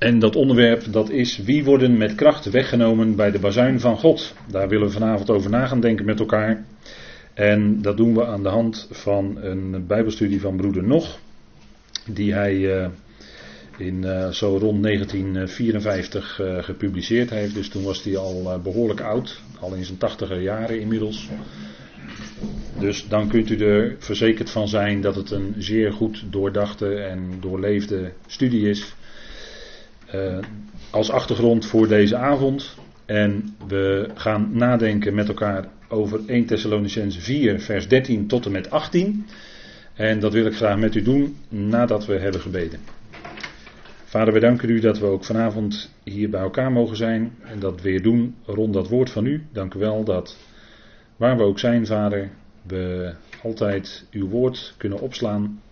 En dat onderwerp dat is wie worden met kracht weggenomen bij de bazuin van God. Daar willen we vanavond over na gaan denken met elkaar. En dat doen we aan de hand van een bijbelstudie van broeder Nog. Die hij uh, in uh, zo rond 1954 uh, gepubliceerd heeft. Dus toen was hij al behoorlijk oud. Al in zijn tachtiger jaren inmiddels. Dus dan kunt u er verzekerd van zijn dat het een zeer goed doordachte en doorleefde studie is. Uh, als achtergrond voor deze avond. En we gaan nadenken met elkaar over 1 Thessalonicense 4, vers 13 tot en met 18. En dat wil ik graag met u doen nadat we hebben gebeden. Vader, we danken u dat we ook vanavond hier bij elkaar mogen zijn en dat weer doen rond dat woord van u. Dank u wel dat waar we ook zijn, Vader, we altijd uw woord kunnen opslaan.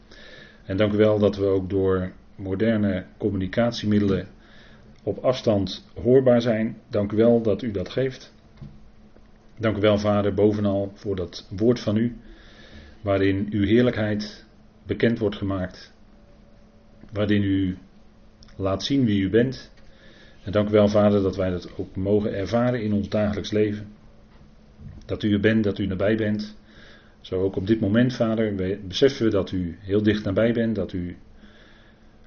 En dank u wel dat we ook door moderne communicatiemiddelen op afstand hoorbaar zijn. Dank u wel dat u dat geeft. Dank u wel, Vader, bovenal voor dat woord van u, waarin uw heerlijkheid bekend wordt gemaakt, waarin u laat zien wie u bent. En dank u wel, Vader, dat wij dat ook mogen ervaren in ons dagelijks leven. Dat u er bent, dat u nabij bent. Zo ook op dit moment, Vader, beseffen we dat u heel dicht nabij bent, dat u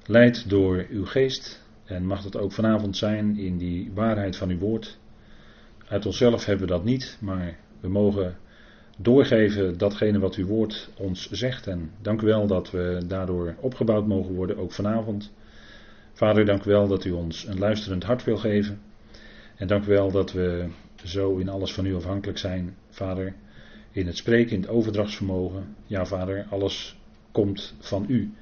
leidt door uw geest. En mag dat ook vanavond zijn in die waarheid van uw woord. Uit onszelf hebben we dat niet, maar we mogen doorgeven datgene wat uw woord ons zegt. En dank u wel dat we daardoor opgebouwd mogen worden, ook vanavond. Vader, dank u wel dat u ons een luisterend hart wil geven. En dank u wel dat we zo in alles van u afhankelijk zijn, Vader. In het spreken, in het overdrachtsvermogen. Ja, Vader, alles komt van u.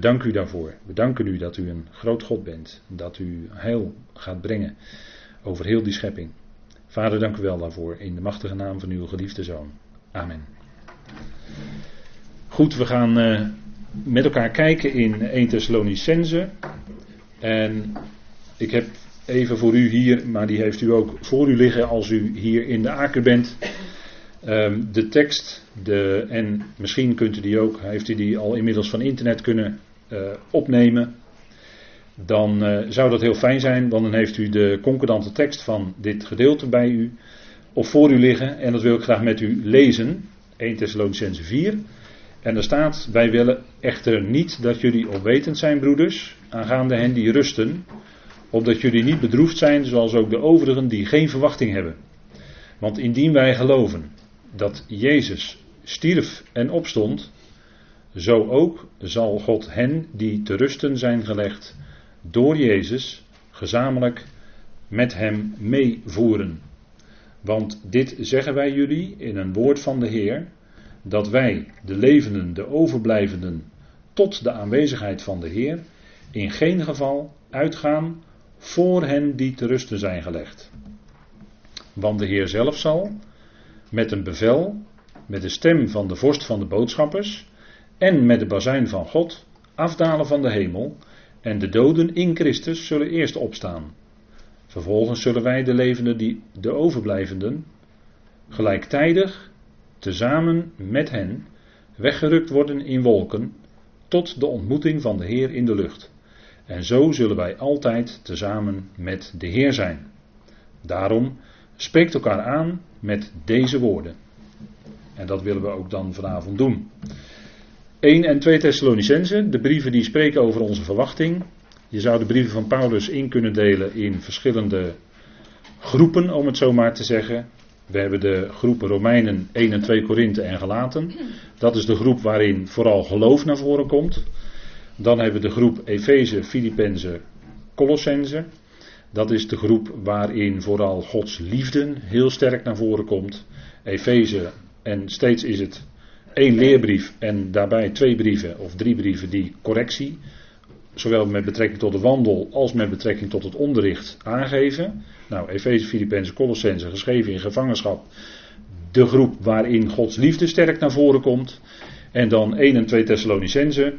We u daarvoor. We danken u dat u een groot God bent. Dat u heil gaat brengen over heel die schepping. Vader, dank u wel daarvoor. In de machtige naam van uw geliefde zoon. Amen. Goed, we gaan uh, met elkaar kijken in 1 Thessalonicense. En ik heb even voor u hier, maar die heeft u ook voor u liggen als u hier in de aker bent. Um, de tekst, de, en misschien kunt u die ook, heeft u die al inmiddels van internet kunnen uh, opnemen. Dan uh, zou dat heel fijn zijn, want dan heeft u de concordante tekst van dit gedeelte bij u of voor u liggen. En dat wil ik graag met u lezen. 1 Thessalonicense 4. En er staat: Wij willen echter niet dat jullie onwetend zijn, broeders, aangaande hen die rusten, opdat jullie niet bedroefd zijn, zoals ook de overigen die geen verwachting hebben. Want indien wij geloven dat Jezus stierf en opstond, zo ook zal God hen die te rusten zijn gelegd door Jezus gezamenlijk met hem meevoeren. Want dit zeggen wij jullie in een woord van de Heer, dat wij, de levenden, de overblijvenden, tot de aanwezigheid van de Heer, in geen geval uitgaan voor hen die te rusten zijn gelegd. Want de Heer zelf zal, met een bevel, met de stem van de vorst van de boodschappers en met de bazuin van God, afdalen van de hemel, en de doden in Christus zullen eerst opstaan. Vervolgens zullen wij, de levenden, die, de overblijvenden, gelijktijdig, tezamen met hen, weggerukt worden in wolken, tot de ontmoeting van de Heer in de lucht. En zo zullen wij altijd tezamen met de Heer zijn. Daarom spreekt elkaar aan met deze woorden. En dat willen we ook dan vanavond doen. 1 en 2 Thessalonicense, de brieven die spreken over onze verwachting. Je zou de brieven van Paulus in kunnen delen in verschillende groepen, om het zo maar te zeggen. We hebben de groepen Romeinen 1 en 2 Korinthe en Galaten. Dat is de groep waarin vooral geloof naar voren komt. Dan hebben we de groep Efeze, Filippenzen, Colossense. Dat is de groep waarin vooral Gods liefde heel sterk naar voren komt. Efeze, en steeds is het één leerbrief en daarbij twee brieven of drie brieven die correctie, zowel met betrekking tot de wandel als met betrekking tot het onderricht aangeven. Nou, Efeze, Filippenzen, Colossense, geschreven in gevangenschap. De groep waarin Gods liefde sterk naar voren komt. En dan 1 en 2 Thessalonicense,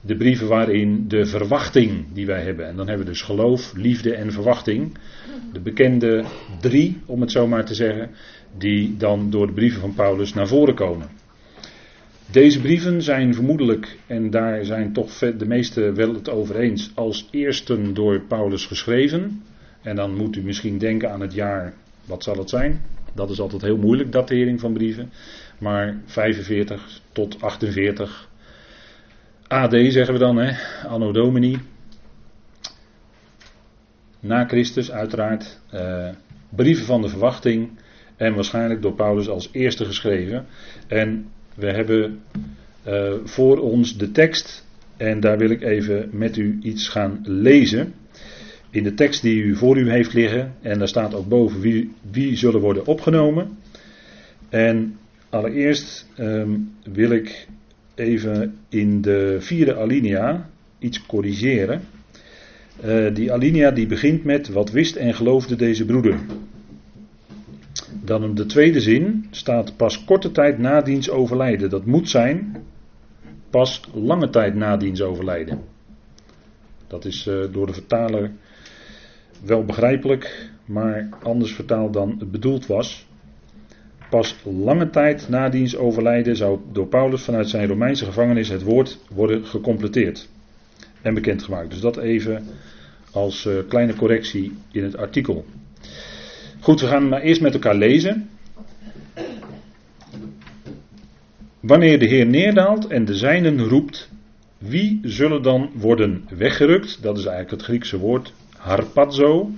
de brieven waarin de verwachting die wij hebben. En dan hebben we dus geloof, liefde en verwachting. De bekende drie, om het zo maar te zeggen, die dan door de brieven van Paulus naar voren komen. Deze brieven zijn vermoedelijk, en daar zijn toch de meesten wel het over eens, als eersten door Paulus geschreven. En dan moet u misschien denken aan het jaar, wat zal het zijn? Dat is altijd heel moeilijk, datering van brieven. Maar 45 tot 48 AD zeggen we dan, hè? Anno Domini. Na Christus uiteraard. Uh, brieven van de verwachting. En waarschijnlijk door Paulus als eerste geschreven. En we hebben uh, voor ons de tekst. En daar wil ik even met u iets gaan lezen. In de tekst die u voor u heeft liggen. En daar staat ook boven wie, wie zullen worden opgenomen. En allereerst um, wil ik even in de vierde alinea iets corrigeren. Uh, die alinea die begint met wat wist en geloofde deze broeder. Dan in de tweede zin staat pas korte tijd na diens overlijden. Dat moet zijn pas lange tijd na diens overlijden. Dat is uh, door de vertaler wel begrijpelijk, maar anders vertaald dan het bedoeld was. Pas lange tijd na diens overlijden zou door Paulus vanuit zijn Romeinse gevangenis het woord worden gecompleteerd en bekendgemaakt. Dus dat even als uh, kleine correctie in het artikel. Goed, we gaan maar eerst met elkaar lezen. Wanneer de Heer neerdaalt en de zijnen roept, wie zullen dan worden weggerukt? Dat is eigenlijk het Griekse woord harpazo.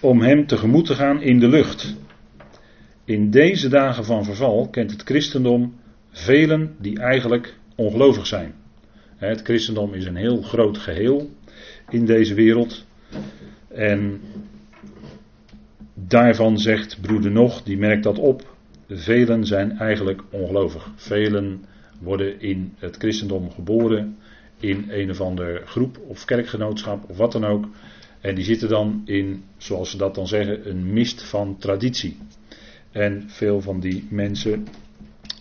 Om hem tegemoet te gaan in de lucht. In deze dagen van verval kent het christendom velen die eigenlijk ongelovig zijn. Het christendom is een heel groot geheel in deze wereld. En daarvan zegt broeder Nog, die merkt dat op. Velen zijn eigenlijk ongelovig. Velen worden in het christendom geboren in een of andere groep of kerkgenootschap of wat dan ook. En die zitten dan in, zoals ze dat dan zeggen, een mist van traditie. En veel van die mensen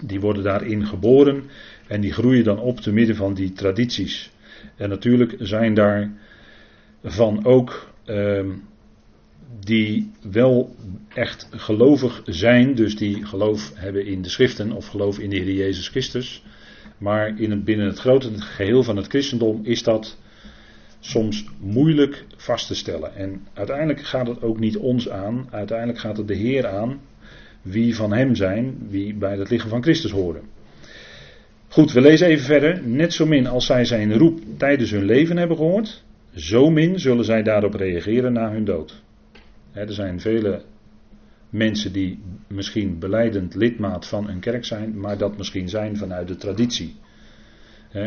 die worden daarin geboren en die groeien dan op te midden van die tradities. En natuurlijk zijn daar van ook uh, die wel echt gelovig zijn, dus die geloof hebben in de schriften of geloof in de Heer Jezus Christus. Maar in het, binnen het grote geheel van het christendom is dat soms moeilijk vast te stellen. En uiteindelijk gaat het ook niet ons aan, uiteindelijk gaat het de Heer aan wie van hem zijn, wie bij het lichaam van Christus horen. Goed, we lezen even verder. Net zo min als zij zijn roep tijdens hun leven hebben gehoord, zo min zullen zij daarop reageren na hun dood. Er zijn vele mensen die misschien beleidend lidmaat van een kerk zijn, maar dat misschien zijn vanuit de traditie.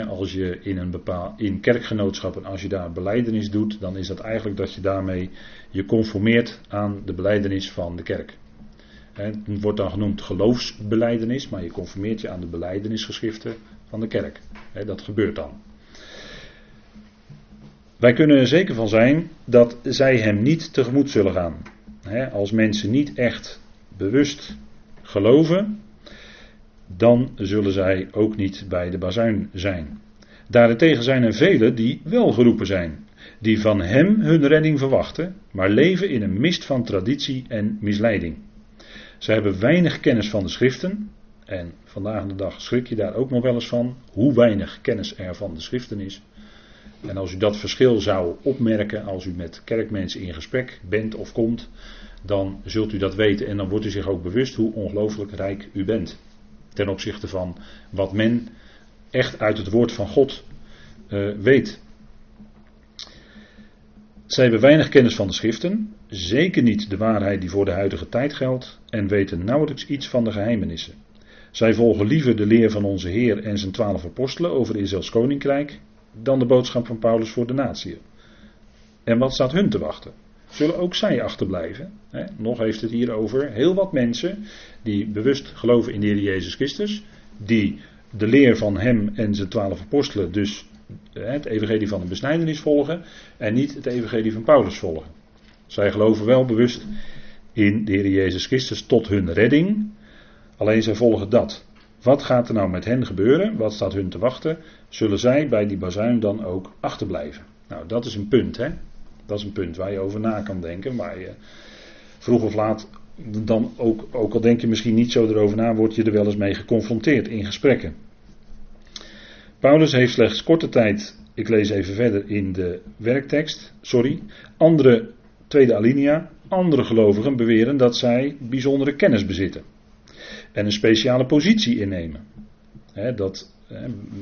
als je in een bepaald in kerkgenootschappen, als je daar beleidenis doet, dan is dat eigenlijk dat je daarmee je conformeert aan de beleidenis van de kerk. Het wordt dan genoemd geloofsbeleidenis, maar je conformeert je aan de beleidenisgeschriften van de kerk. Dat gebeurt dan. Wij kunnen er zeker van zijn dat zij hem niet tegemoet zullen gaan. Als mensen niet echt bewust geloven, dan zullen zij ook niet bij de bazuin zijn. Daarentegen zijn er velen die wel geroepen zijn, die van hem hun redding verwachten, maar leven in een mist van traditie en misleiding. Ze hebben weinig kennis van de schriften. En vandaag de dag schrik je daar ook nog wel eens van. Hoe weinig kennis er van de schriften is. En als u dat verschil zou opmerken als u met kerkmensen in gesprek bent of komt. Dan zult u dat weten en dan wordt u zich ook bewust hoe ongelooflijk rijk u bent. Ten opzichte van wat men echt uit het woord van God uh, weet. Zij hebben weinig kennis van de schriften, zeker niet de waarheid die voor de huidige tijd geldt, en weten nauwelijks iets van de geheimenissen. Zij volgen liever de leer van onze Heer en zijn twaalf apostelen over Israëls koninkrijk, dan de boodschap van Paulus voor de natie. En wat staat hun te wachten? Zullen ook zij achterblijven? Nog heeft het hier over heel wat mensen die bewust geloven in de Heer Jezus Christus, die de leer van hem en zijn twaalf apostelen dus het evangelie van de besnijdenis volgen en niet het evangelie van Paulus volgen. Zij geloven wel bewust in de Heer Jezus Christus tot hun redding, alleen zij volgen dat. Wat gaat er nou met hen gebeuren? Wat staat hun te wachten? Zullen zij bij die bazuin dan ook achterblijven? Nou, dat is een punt, hè? Dat is een punt waar je over na kan denken, waar je vroeg of laat dan ook, ook al denk je misschien niet zo erover na, word je er wel eens mee geconfronteerd in gesprekken. Paulus heeft slechts korte tijd, ik lees even verder in de werktekst, sorry, andere, tweede alinea, andere gelovigen beweren dat zij bijzondere kennis bezitten en een speciale positie innemen. dat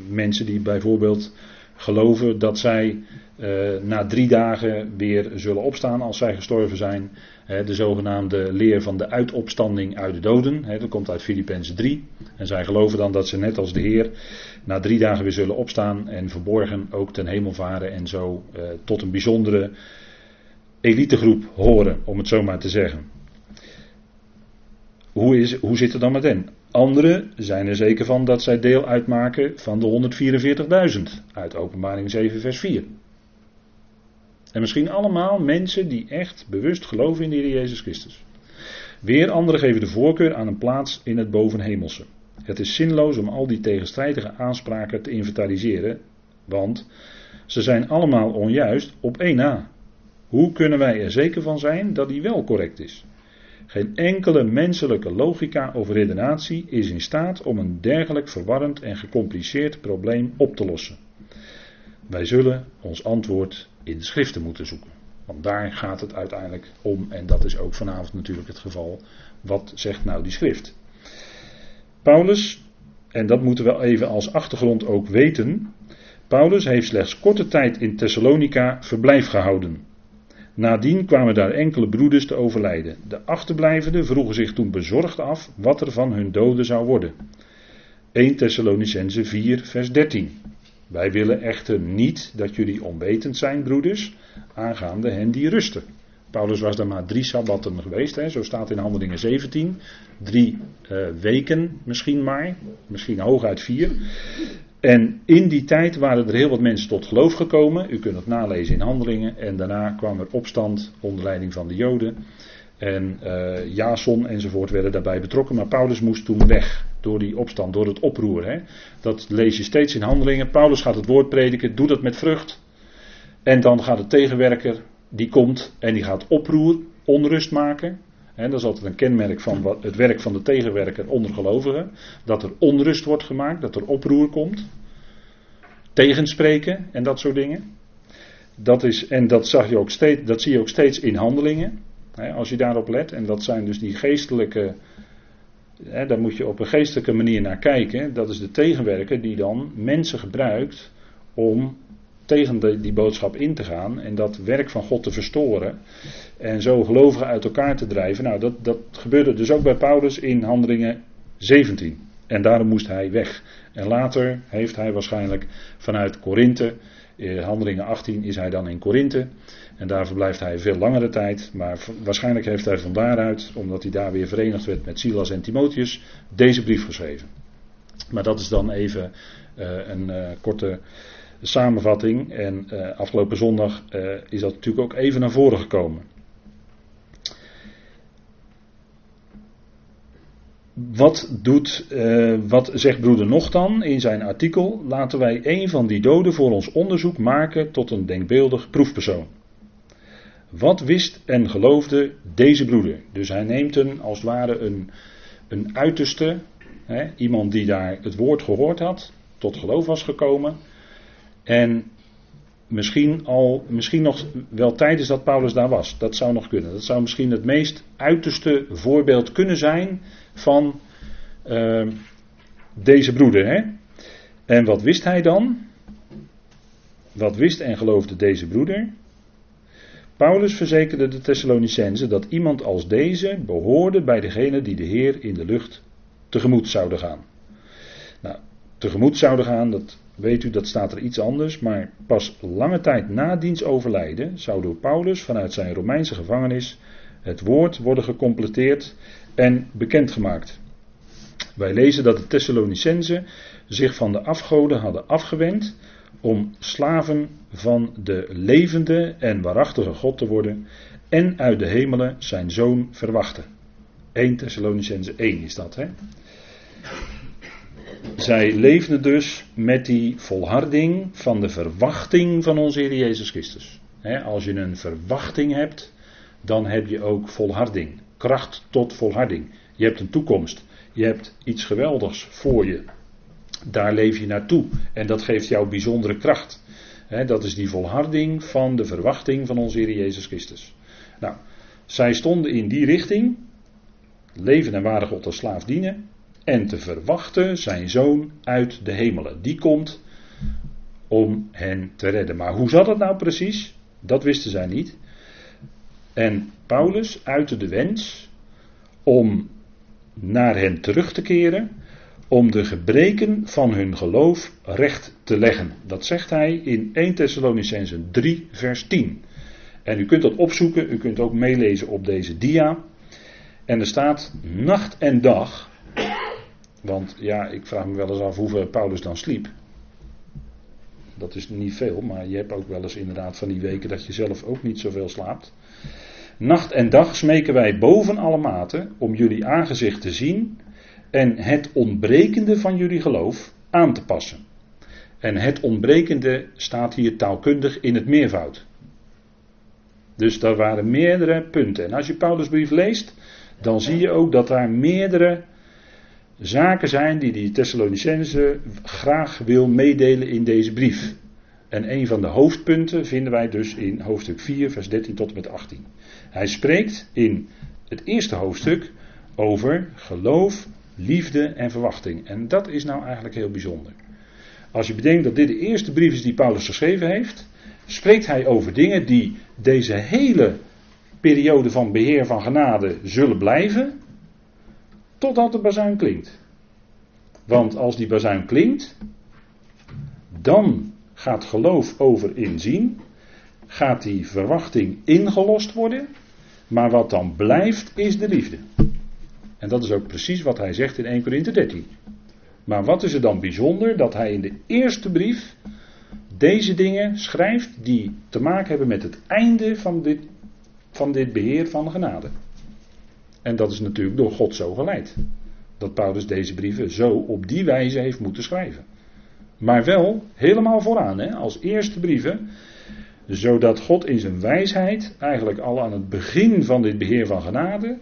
mensen die bijvoorbeeld geloven dat zij uh, na drie dagen weer zullen opstaan als zij gestorven zijn. de zogenaamde leer van de uitopstanding uit de doden. dat komt uit Filippenzen 3. En zij geloven dan dat ze net als de Heer na drie dagen weer zullen opstaan en verborgen ook ten hemel varen en zo uh, tot een bijzondere elitegroep horen, om het zo maar te zeggen. Hoe, is, hoe zit het dan met hen? Anderen zijn er zeker van dat zij deel uitmaken van de 144.000 uit Openbaring 7, vers 4. En misschien allemaal mensen die echt bewust geloven in de Heer Jezus Christus. Weer anderen geven de voorkeur aan een plaats in het bovenhemelse. Het is zinloos om al die tegenstrijdige aanspraken te inventariseren, want ze zijn allemaal onjuist op één na. Hoe kunnen wij er zeker van zijn dat die wel correct is? Geen enkele menselijke logica of redenatie is in staat om een dergelijk verwarrend en gecompliceerd probleem op te lossen. Wij zullen ons antwoord in de schriften moeten zoeken. Want daar gaat het uiteindelijk om, en dat is ook vanavond natuurlijk het geval. Wat zegt nou die schrift? Paulus, en dat moeten we even als achtergrond ook weten. Paulus heeft slechts korte tijd in Thessalonica verblijf gehouden. Nadien kwamen daar enkele broeders te overlijden. De achterblijvenden vroegen zich toen bezorgd af wat er van hun doden zou worden. 1 Thessalonicense 4, vers 13. Wij willen echter niet dat jullie onwetend zijn, broeders, aangaande hen die rusten. Paulus was daar maar drie sabbatten geweest, hè, zo staat in Handelingen 17. Drie uh, weken misschien maar, misschien hooguit vier. En in die tijd waren er heel wat mensen tot geloof gekomen. U kunt het nalezen in Handelingen. En daarna kwam er opstand onder leiding van de Joden. En uh, Jason enzovoort werden daarbij betrokken. Maar Paulus moest toen weg door die opstand, door het oproer. Hè. Dat lees je steeds in Handelingen. Paulus gaat het woord prediken, doet dat met vrucht. En dan gaat de tegenwerker, die komt en die gaat oproer, onrust maken. Dat is altijd een kenmerk van het werk van de tegenwerker onder gelovigen. Dat er onrust wordt gemaakt, dat er oproer komt. Tegenspreken en dat soort dingen. Dat is, en dat, zag je ook steeds, dat zie je ook steeds in handelingen. als je daarop let. En dat zijn dus die geestelijke. daar moet je op een geestelijke manier naar kijken. Dat is de tegenwerker die dan mensen gebruikt om tegen die boodschap in te gaan en dat werk van God te verstoren en zo gelovigen uit elkaar te drijven. Nou, dat, dat gebeurde dus ook bij Paulus in Handelingen 17. En daarom moest hij weg. En later heeft hij waarschijnlijk vanuit Korinthe, in Handelingen 18 is hij dan in Korinthe. En daar verblijft hij veel langere tijd. Maar waarschijnlijk heeft hij van daaruit, omdat hij daar weer verenigd werd met Silas en Timotheus, deze brief geschreven. Maar dat is dan even uh, een uh, korte samenvatting. En uh, afgelopen zondag uh, is dat natuurlijk ook even naar voren gekomen. Wat, doet, uh, wat zegt broeder Nog dan in zijn artikel? Laten wij een van die doden voor ons onderzoek maken tot een denkbeeldig proefpersoon. Wat wist en geloofde deze broeder? Dus hij neemt een, als het ware een, een uiterste, hè, iemand die daar het woord gehoord had, tot geloof was gekomen. En misschien, al, misschien nog wel tijdens dat Paulus daar was. Dat zou nog kunnen. Dat zou misschien het meest uiterste voorbeeld kunnen zijn van uh, deze broeder. Hè? En wat wist hij dan? Wat wist en geloofde deze broeder? Paulus verzekerde de Thessalonicenzen dat iemand als deze behoorde bij degene die de Heer in de lucht tegemoet zouden gaan. Nou, tegemoet zouden gaan, dat weet u, dat staat er iets anders, maar pas lange tijd na diens overlijden zou door Paulus vanuit zijn Romeinse gevangenis het woord worden gecompleteerd en bekendgemaakt. Wij lezen dat de Thessalonicenzen zich van de afgoden hadden afgewend om slaven van de levende en waarachtige God te worden en uit de hemelen zijn zoon verwachten. 1 Thessalonicenzen 1 is dat, hè? Zij leefden dus met die volharding van de verwachting van onze Heer Jezus Christus. als je een verwachting hebt, dan heb je ook volharding. Kracht tot volharding. Je hebt een toekomst. Je hebt iets geweldigs voor je. Daar leef je naartoe en dat geeft jou bijzondere kracht. dat is die volharding van de verwachting van onze Heer Jezus Christus. Nou, zij stonden in die richting, leven en waardig God als slaaf dienen, en te verwachten zijn zoon uit de hemelen. Die komt om hen te redden. Maar hoe zat het nou precies? Dat wisten zij niet. En Paulus uitte de wens om naar hen terug te keren, om de gebreken van hun geloof recht te leggen. Dat zegt hij in 1 Thessalonicenzen 3, vers 10. En u kunt dat opzoeken, u kunt ook meelezen op deze dia. En er staat nacht en dag. Want ja, ik vraag me wel eens af hoeveel Paulus dan sliep. Dat is niet veel, maar je hebt ook wel eens inderdaad van die weken dat je zelf ook niet zoveel slaapt. Nacht en dag smeken wij boven alle maten om jullie aangezicht te zien en het ontbrekende van jullie geloof aan te passen. En het ontbrekende staat hier taalkundig in het meervoud. Dus daar waren meerdere punten. En als je Paulusbrief leest, dan zie je ook dat daar meerdere zaken zijn die die Thessalonicense graag wil meedelen in deze brief. En een van de hoofdpunten vinden wij dus in hoofdstuk 4, vers 13 tot en met 18. Hij spreekt in het eerste hoofdstuk over geloof, liefde en verwachting. En dat is nou eigenlijk heel bijzonder. Als je bedenkt dat dit de eerste brief is die Paulus geschreven heeft, spreekt hij over dingen die deze hele periode van beheer van genade zullen blijven, totdat de bazuin klinkt. Want als die bazuin klinkt, dan gaat geloof over inzien, gaat die verwachting ingelost worden, maar wat dan blijft is de liefde. En dat is ook precies wat hij zegt in 1 Corinthië 13. Maar wat is er dan bijzonder dat hij in de eerste brief deze dingen schrijft die te maken hebben met het einde van dit, van dit beheer van genade. En dat is natuurlijk door God zo geleid. Dat Paulus deze brieven zo op die wijze heeft moeten schrijven. Maar wel helemaal vooraan, hè, als eerste brieven. Zodat God in zijn wijsheid, eigenlijk al aan het begin van dit beheer van genade,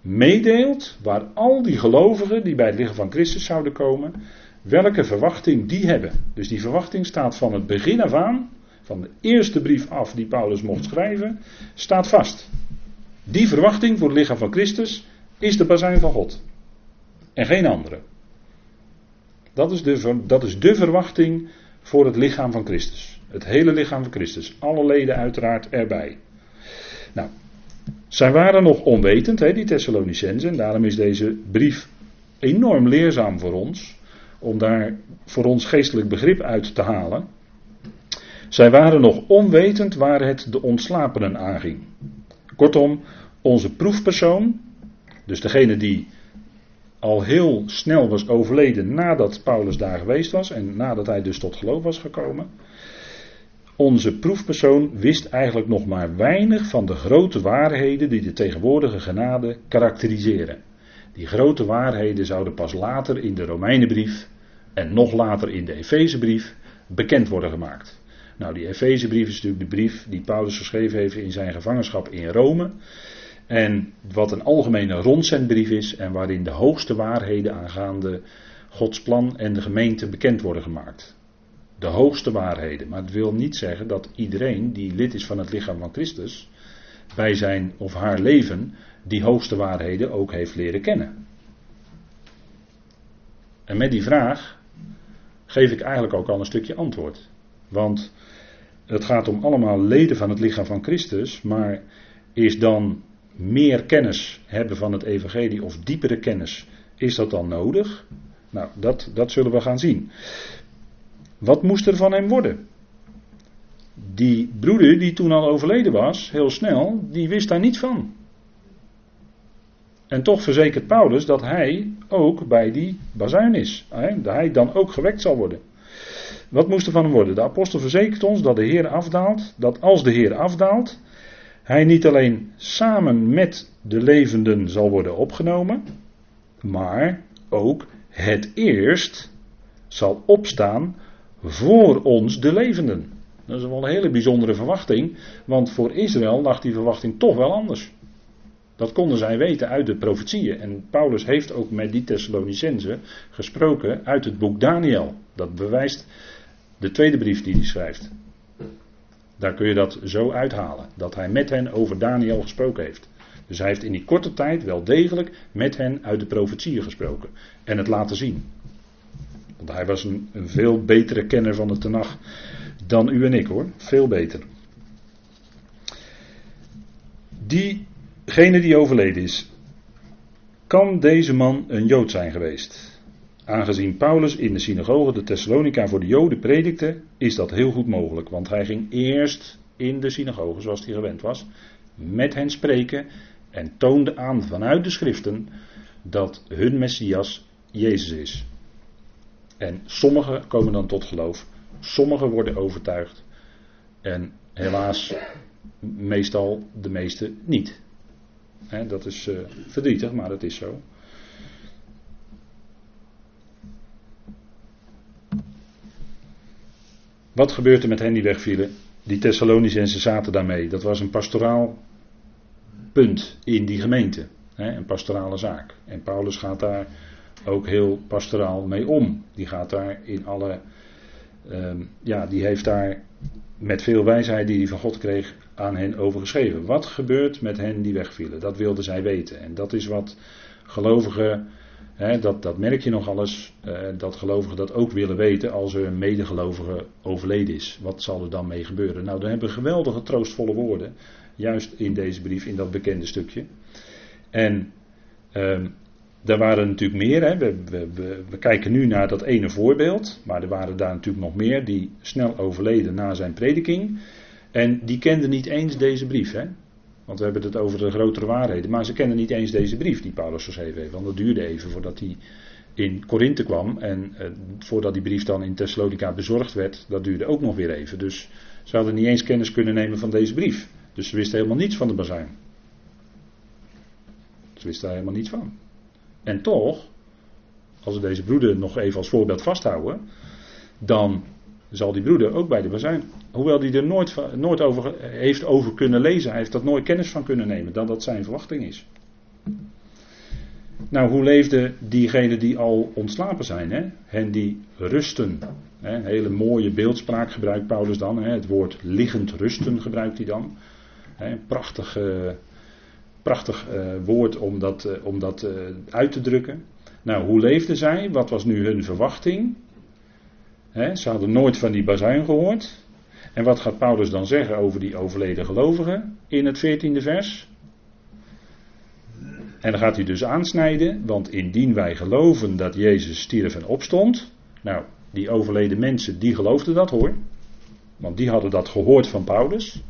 meedeelt waar al die gelovigen die bij het lichaam van Christus zouden komen, welke verwachting die hebben. Dus die verwachting staat van het begin af aan, van de eerste brief af die Paulus mocht schrijven, staat vast. Die verwachting voor het lichaam van Christus is de bazuin van God. En geen andere. Dat is, de, dat is de verwachting voor het lichaam van Christus. Het hele lichaam van Christus. Alle leden uiteraard erbij. Nou, zij waren nog onwetend, hè, die Thessalonicenzen. En daarom is deze brief enorm leerzaam voor ons om daar voor ons geestelijk begrip uit te halen. Zij waren nog onwetend waar het de ontslapenen aanging. Kortom, onze proefpersoon, dus degene die al heel snel was overleden nadat Paulus daar geweest was en nadat hij dus tot geloof was gekomen. Onze proefpersoon wist eigenlijk nog maar weinig van de grote waarheden die de tegenwoordige genade karakteriseren. Die grote waarheden zouden pas later in de Romeinenbrief en nog later in de Efezebrief bekend worden gemaakt. Nou, die Efezebrief is natuurlijk de brief die Paulus geschreven heeft in zijn gevangenschap in Rome. En wat een algemene rondzendbrief is en waarin de hoogste waarheden aangaande Gods plan en de gemeente bekend worden gemaakt. De hoogste waarheden. Maar het wil niet zeggen dat iedereen die lid is van het lichaam van Christus bij zijn of haar leven die hoogste waarheden ook heeft leren kennen. En met die vraag geef ik eigenlijk ook al een stukje antwoord. Want het gaat om allemaal leden van het lichaam van Christus, maar is dan meer kennis hebben van het evangelie of diepere kennis, is dat dan nodig? Nou, dat, dat zullen we gaan zien. Wat moest er van hem worden? Die broeder die toen al overleden was, heel snel, die wist daar niet van. En toch verzekert Paulus dat hij ook bij die bazuin is. Dat hij dan ook gewekt zal worden. Wat moest er van hem worden? De apostel verzekert ons dat de Heer afdaalt. Dat als de Heer afdaalt, hij niet alleen samen met de levenden zal worden opgenomen. Maar ook het eerst zal opstaan voor ons de levenden. Dat is wel een hele bijzondere verwachting. Want voor Israël lag die verwachting toch wel anders. Dat konden zij weten uit de profetieën. En Paulus heeft ook met die Thessalonicenzen gesproken uit het boek Daniel. Dat bewijst de tweede brief die hij schrijft. Daar kun je dat zo uithalen. Dat hij met hen over Daniel gesproken heeft. Dus hij heeft in die korte tijd wel degelijk met hen uit de profetieën gesproken. En het laten zien. Want hij was een, een veel betere kenner van de Tenach dan u en ik hoor. Veel beter. Diegene die overleden is, kan deze man een Jood zijn geweest? Aangezien Paulus in de synagoge de Thessalonica voor de Joden predikte, is dat heel goed mogelijk. Want hij ging eerst in de synagoge, zoals hij gewend was, met hen spreken en toonde aan vanuit de schriften dat hun Messias Jezus is. En sommigen komen dan tot geloof, sommigen worden overtuigd en helaas meestal de meeste niet. Dat is uh, verdrietig, maar dat is zo. Wat gebeurt er met hen die wegvielen? Die Thessalonicenzen zaten daarmee. Dat was een pastoraal punt in die gemeente. een pastorale zaak. En Paulus gaat daar ook heel pastoraal mee om. Die gaat daar in alle. Ehm, ja, die heeft daar met veel wijsheid die hij van God kreeg aan hen overgeschreven. Wat gebeurt met hen die wegvielen? Dat wilden zij weten. En dat is wat gelovigen, hè, dat, dat merk je nog alles, eh, dat gelovigen dat ook willen weten als er een medegelovige overleden is. Wat zal er dan mee gebeuren? Nou, dan hebben we geweldige troostvolle woorden, juist in deze brief, in dat bekende stukje. En ehm, er waren natuurlijk meer. Hè. We, we, we, kijken nu naar dat ene voorbeeld. Maar er waren daar natuurlijk nog meer die snel overleden na zijn prediking. En die kenden niet eens deze brief. Hè? Want we hebben het over de grotere waarheden. Maar ze kenden niet eens deze brief die Paulus geschreven heeft. Want dat duurde even voordat hij in Korinthe kwam. En eh, voordat die brief dan in Thessalonica bezorgd werd, dat duurde ook nog weer even. Dus ze hadden niet eens kennis kunnen nemen van deze brief. Dus ze wisten helemaal niets van de bazuin. Ze wisten daar helemaal niets van. En toch, als we deze broeder nog even als voorbeeld vasthouden, dan zal die broeder ook bij de bazuin. Hoewel hij er nooit, nooit over heeft over kunnen lezen, hij heeft dat nooit kennis van kunnen nemen, dan dat zijn verwachting is. Nou, hoe leefde diegenen die al ontslapen zijn? Hè? Hen die rusten. Hè? Hele mooie beeldspraak gebruikt Paulus dan. Hè? Het woord liggend rusten gebruikt hij dan. Hè? Prachtig, uh, prachtig uh, woord om dat, uh, om dat uit te drukken. Nou, hoe leefden zij? Wat was nu hun verwachting? ze hadden nooit van die bazuin gehoord. En wat gaat Paulus dan zeggen over die overleden gelovigen in het 14e vers? En dan gaat hij dus aansnijden, want indien wij geloven dat Jezus stierf en opstond. Nou, die overleden mensen, die geloofden dat hoor. Want die hadden dat gehoord van Paulus.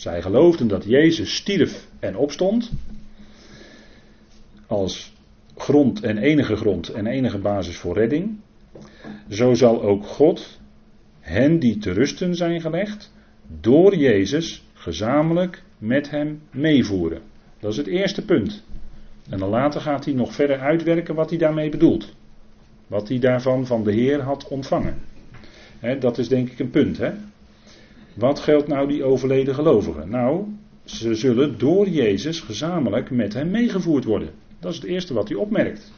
Zij geloofden dat Jezus stierf en opstond. Als grond en enige grond en enige basis voor redding. Zo zal ook God hen die te rusten zijn gelegd, door Jezus gezamenlijk met hem meevoeren. Dat is het eerste punt. En dan later gaat hij nog verder uitwerken wat hij daarmee bedoelt. Wat hij daarvan van de Heer had ontvangen. dat is denk ik een punt. Hè? Wat geldt nou die overleden gelovigen? Nou, ze zullen door Jezus gezamenlijk met hem meegevoerd worden. Dat is het eerste wat hij opmerkt.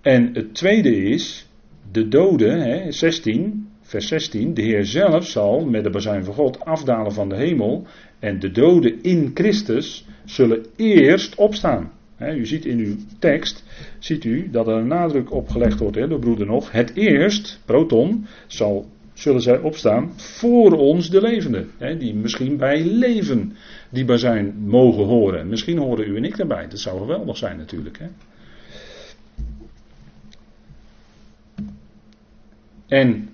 En het tweede is, de doden, hè, 16, vers 16, de Heer zelf zal met de bazuin van God afdalen van de hemel en de doden in Christus zullen eerst opstaan. U ziet in uw tekst, ziet u dat er een nadruk op gelegd wordt door broeder nog, het eerst, proton, zal, zullen zij opstaan voor ons de levenden, die misschien bij leven die bazuin mogen horen. Misschien horen u en ik daarbij, dat zou geweldig zijn natuurlijk. En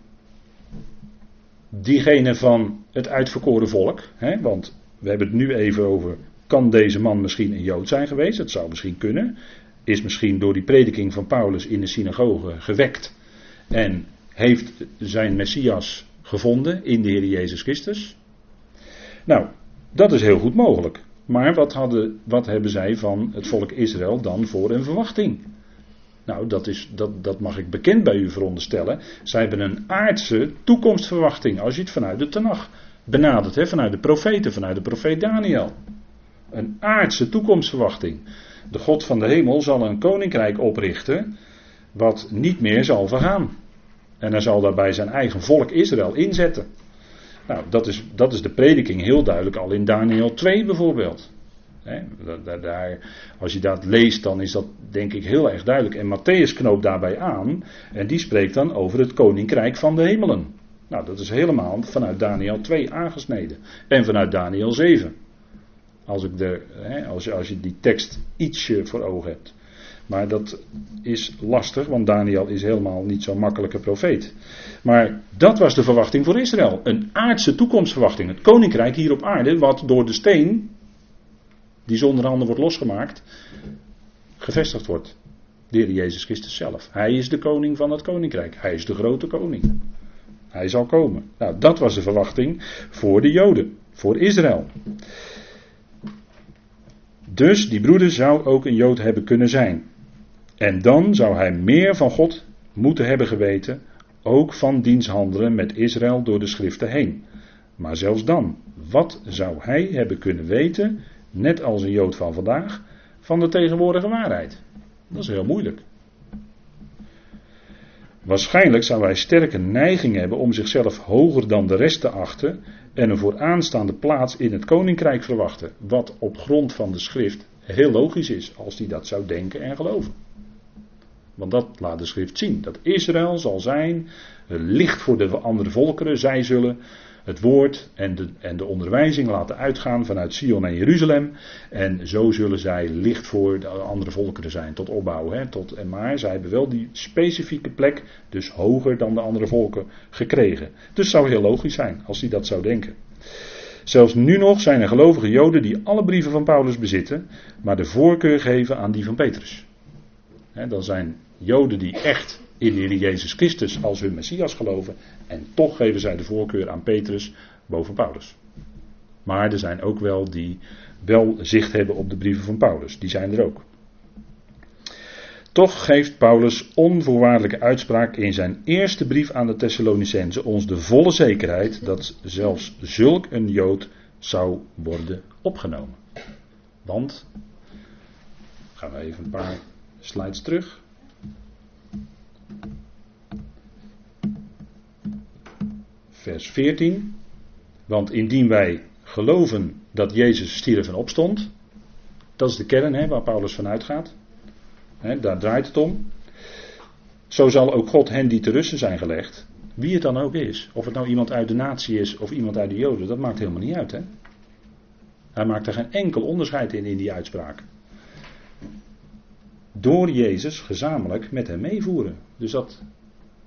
diegene van het uitverkoren volk, want we hebben het nu even over, kan deze man misschien een Jood zijn geweest? Dat zou misschien kunnen. Is misschien door die prediking van Paulus in de synagoge gewekt en heeft zijn Messias gevonden in de Heer Jezus Christus. Nou, dat is heel goed mogelijk. Maar wat, hadden, wat hebben zij van het volk Israël dan voor een verwachting? Nou, dat, is, dat, dat mag ik bekend bij u veronderstellen. Zij hebben een aardse toekomstverwachting, als je het vanuit de Tanach benaderd hè, vanuit de profeten, vanuit de profeet Daniel. Een aardse toekomstverwachting. De God van de hemel zal een koninkrijk oprichten wat niet meer zal vergaan. En hij zal daarbij zijn eigen volk Israël inzetten. Nou, dat is, dat is de prediking heel duidelijk al in Daniel 2 bijvoorbeeld. daar, als je dat leest, dan is dat denk ik heel erg duidelijk. En Matthäus knoopt daarbij aan. En die spreekt dan over het koninkrijk van de hemelen. Nou, dat is helemaal vanuit Daniel 2 aangesneden. En vanuit Daniel 7. Als, ik de, als, als je die tekst ietsje voor ogen hebt. Maar dat is lastig, want Daniel is helemaal niet zo'n makkelijke profeet. Maar dat was de verwachting voor Israël. Een aardse toekomstverwachting. Het koninkrijk hier op aarde, wat door de steen, die zonder handen wordt losgemaakt, gevestigd wordt. De Jezus Christus zelf. Hij is de koning van het koninkrijk. Hij is de grote koning. Hij zal komen. Nou, dat was de verwachting voor de Joden, voor Israël. Dus die broeder zou ook een Jood hebben kunnen zijn. En dan zou hij meer van God moeten hebben geweten, ook van diens handelen met Israël door de schriften heen. Maar zelfs dan, wat zou hij hebben kunnen weten, net als een Jood van vandaag, van de tegenwoordige waarheid? Dat is heel moeilijk. Waarschijnlijk zou hij sterke neiging hebben om zichzelf hoger dan de rest te achten en een vooraanstaande plaats in het koninkrijk verwachten, wat op grond van de schrift heel logisch is als hij dat zou denken en geloven. Want dat laat de schrift zien. Dat Israël zal zijn licht voor de andere volkeren. Zij zullen het woord en de, en de onderwijzing laten uitgaan vanuit Sion en Jeruzalem. En zo zullen zij licht voor de andere volkeren zijn. Tot opbouw. Hè, tot, en maar zij hebben wel die specifieke plek. Dus hoger dan de andere volken gekregen. Dus het zou heel logisch zijn als hij dat zou denken. Zelfs nu nog zijn er gelovige Joden die alle brieven van Paulus bezitten, maar de voorkeur geven aan die van Petrus. dan zijn Joden die echt in de Jezus Christus als hun Messias geloven. En toch geven zij de voorkeur aan Petrus boven Paulus. Maar er zijn ook wel die wel zicht hebben op de brieven van Paulus. Die zijn er ook. Toch geeft Paulus onvoorwaardelijke uitspraak in zijn eerste brief aan de Thessalonicenzen ons de volle zekerheid dat zelfs zulk een Jood zou worden opgenomen. Want, gaan we even een paar slides terug. Vers 14. Want indien wij geloven dat Jezus stierf en opstond, dat is de kern hè, waar Paulus van uitgaat. Hè, daar draait het om. Zo zal ook God hen die te rusten zijn gelegd, wie het dan ook is, of het nou iemand uit de natie is of iemand uit de Joden, dat maakt helemaal niet uit. Hè? Hij maakt er geen enkel onderscheid in in die uitspraak door Jezus gezamenlijk met hem meevoeren. Dus dat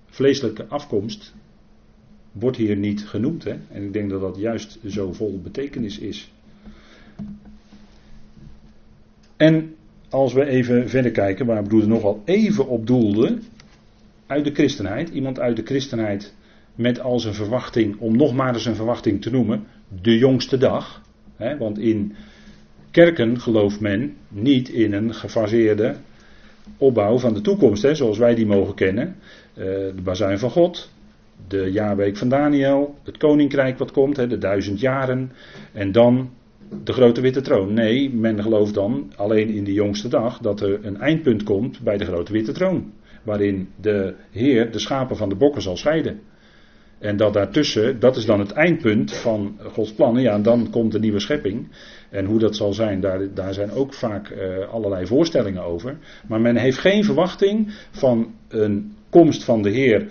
vleeselijke afkomst wordt hier niet genoemd. Hè? En ik denk dat dat juist zo vol betekenis is. En als we even verder kijken, waar broeder nogal even op doelde, uit de christenheid, iemand uit de christenheid met als een verwachting, om nog maar eens een verwachting te noemen, de jongste dag. Hè? Want in kerken gelooft men niet in een gefaseerde opbouw van de toekomst, hè, zoals wij die mogen kennen. Uh, de bazuin van God, de jaarweek van Daniel, het koninkrijk wat komt, hè, de duizend jaren. En dan de grote witte troon. Nee, men gelooft dan alleen in de jongste dag dat er een eindpunt komt bij de grote witte troon. Waarin de Heer de schapen van de bokken zal scheiden. En dat daartussen, dat is dan het eindpunt van Gods plannen. Ja, en dan komt de nieuwe schepping. En hoe dat zal zijn, daar, daar zijn ook vaak uh, allerlei voorstellingen over. Maar men heeft geen verwachting van een komst van de Heer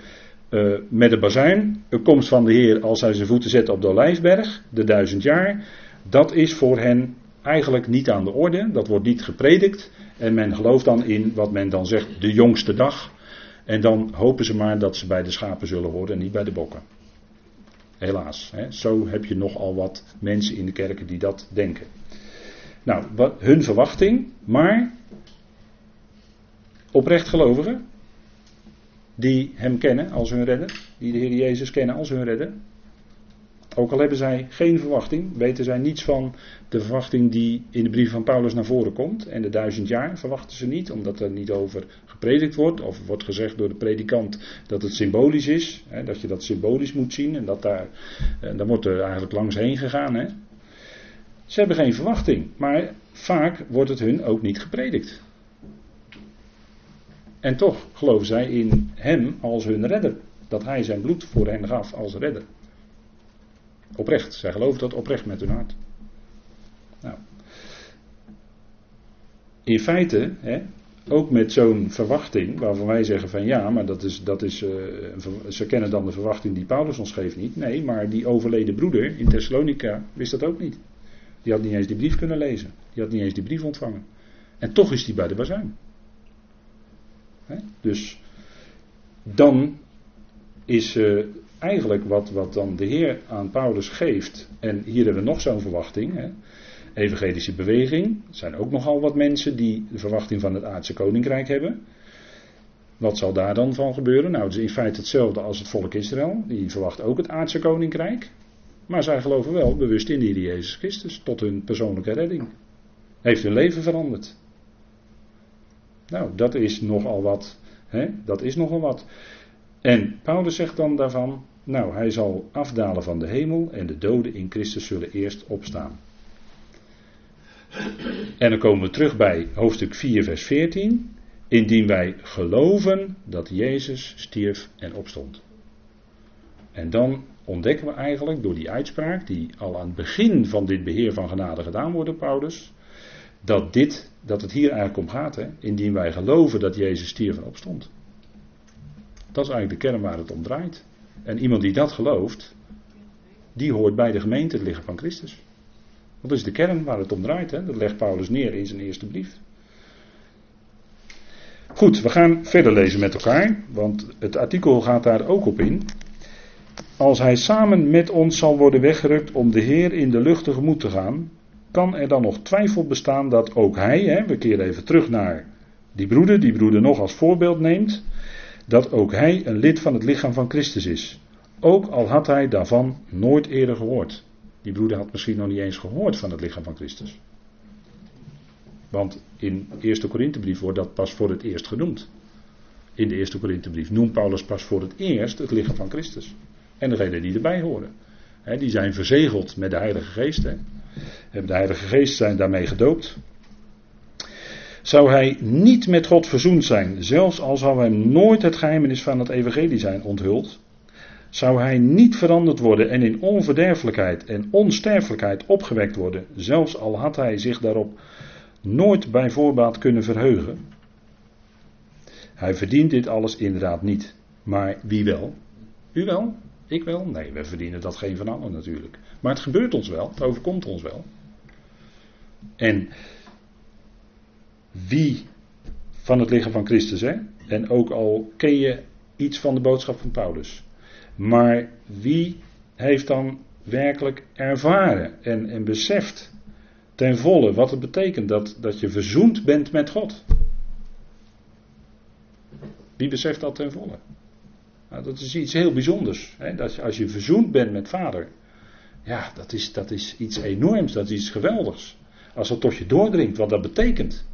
uh, met de bazuin. Een komst van de Heer als hij zijn voeten zet op de Olijfberg, de duizend jaar. Dat is voor hen eigenlijk niet aan de orde. Dat wordt niet gepredikt. En men gelooft dan in wat men dan zegt de jongste dag. En dan hopen ze maar dat ze bij de schapen zullen horen en niet bij de bokken. Helaas. Hè. Zo heb je nogal wat mensen in de kerken die dat denken. Nou, wat, hun verwachting, maar oprecht gelovigen, die hem kennen als hun redder, die de Heer Jezus kennen als hun redder, Ook al hebben zij geen verwachting, weten zij niets van de verwachting die in de brief van Paulus naar voren komt. En de duizend jaar verwachten ze niet, omdat er niet over gepredikt wordt. Of wordt gezegd door de predikant dat het symbolisch is. Hè, dat je dat symbolisch moet zien. En dat daar, en dan wordt er eigenlijk langs heen gegaan. Hè. Ze hebben geen verwachting, maar vaak wordt het hun ook niet gepredikt. En toch geloven zij in Hem als hun redder. Dat Hij zijn bloed voor hen gaf als redder. Oprecht, zij geloven dat oprecht met hun hart. Nou. In feite, hè, ook met zo'n verwachting, waarvan wij zeggen van ja, maar dat is, dat is, uh, ze kennen dan de verwachting die Paulus ons geeft niet. Nee, maar die overleden broeder in Thessalonica wist dat ook niet. Die had niet eens die brief kunnen lezen. Die had niet eens die brief ontvangen. En toch is die bij de bazuin. Dus dan is uh, eigenlijk wat, wat dan de Heer aan Paulus geeft. En hier hebben we nog zo'n verwachting. Hè. Evangelische beweging. Er zijn ook nogal wat mensen die de verwachting van het aardse koninkrijk hebben. Wat zal daar dan van gebeuren? Nou, het is in feite hetzelfde als het volk Israël. Die verwacht ook het aardse koninkrijk. Maar zij geloven wel bewust in Heer Jezus Christus. Tot hun persoonlijke redding. Heeft hun leven veranderd. Nou, dat is nogal wat. Hè? Dat is nogal wat. En Paulus zegt dan daarvan, nou, hij zal afdalen van de hemel en de doden in Christus zullen eerst opstaan. En dan komen we terug bij hoofdstuk 4, vers 14. Indien wij geloven dat Jezus stierf en opstond. En dan ontdekken we eigenlijk door die uitspraak, die al aan het begin van dit beheer van genade gedaan wordt Paulus, dat, dit, dat het hier eigenlijk om gaat. Hè? Indien wij geloven dat Jezus stierf en opstond. Dat is eigenlijk de kern waar het om draait. En iemand die dat gelooft, die hoort bij de gemeente het lichaam van Christus. Dat is de kern waar het om draait. Hè? Dat legt Paulus neer in zijn eerste brief. Goed, we gaan verder lezen met elkaar, want het artikel gaat daar ook op in. Als hij samen met ons zal worden weggerukt om de Heer in de lucht tegemoet te gaan, kan er dan nog twijfel bestaan dat ook hij, hè, we keren even terug naar die broeder, die broeder nog als voorbeeld neemt, dat ook hij een lid van het lichaam van Christus is. Ook al had hij daarvan nooit eerder gehoord. Die broeder had misschien nog niet eens gehoord van het lichaam van Christus. Want in de eerste Korinthebrief wordt dat pas voor het eerst genoemd. In de eerste Korinthebrief noemt Paulus pas voor het eerst het lichaam van Christus. En degenen die erbij horen. die zijn verzegeld met de Heilige Geest. Hebben de Heilige Geest zijn daarmee gedoopt. Zou hij niet met God verzoend zijn, zelfs al zou hem nooit het geheimenis van het evangelie zijn onthuld, zou hij niet veranderd worden en in onverderfelijkheid en onsterfelijkheid opgewekt worden, zelfs al had hij zich daarop nooit bij voorbaat kunnen verheugen. Hij verdient dit alles inderdaad niet. Maar wie wel? U wel? Ik wel? Nee, we verdienen dat geen van allen natuurlijk. Maar het gebeurt ons wel, het overkomt ons wel. En wie van het lichaam van Christus, hè? En ook al ken je iets van de boodschap van Paulus. Maar wie heeft dan werkelijk ervaren en, en beseft ten volle wat het betekent dat, dat je verzoend bent met God? Wie beseft dat ten volle? Nou, dat is iets heel bijzonders. Hè? Dat je, als je verzoend bent met Vader, ja, dat is, dat is iets enorms, dat is iets geweldigs. Als dat tot je doordringt, wat dat betekent.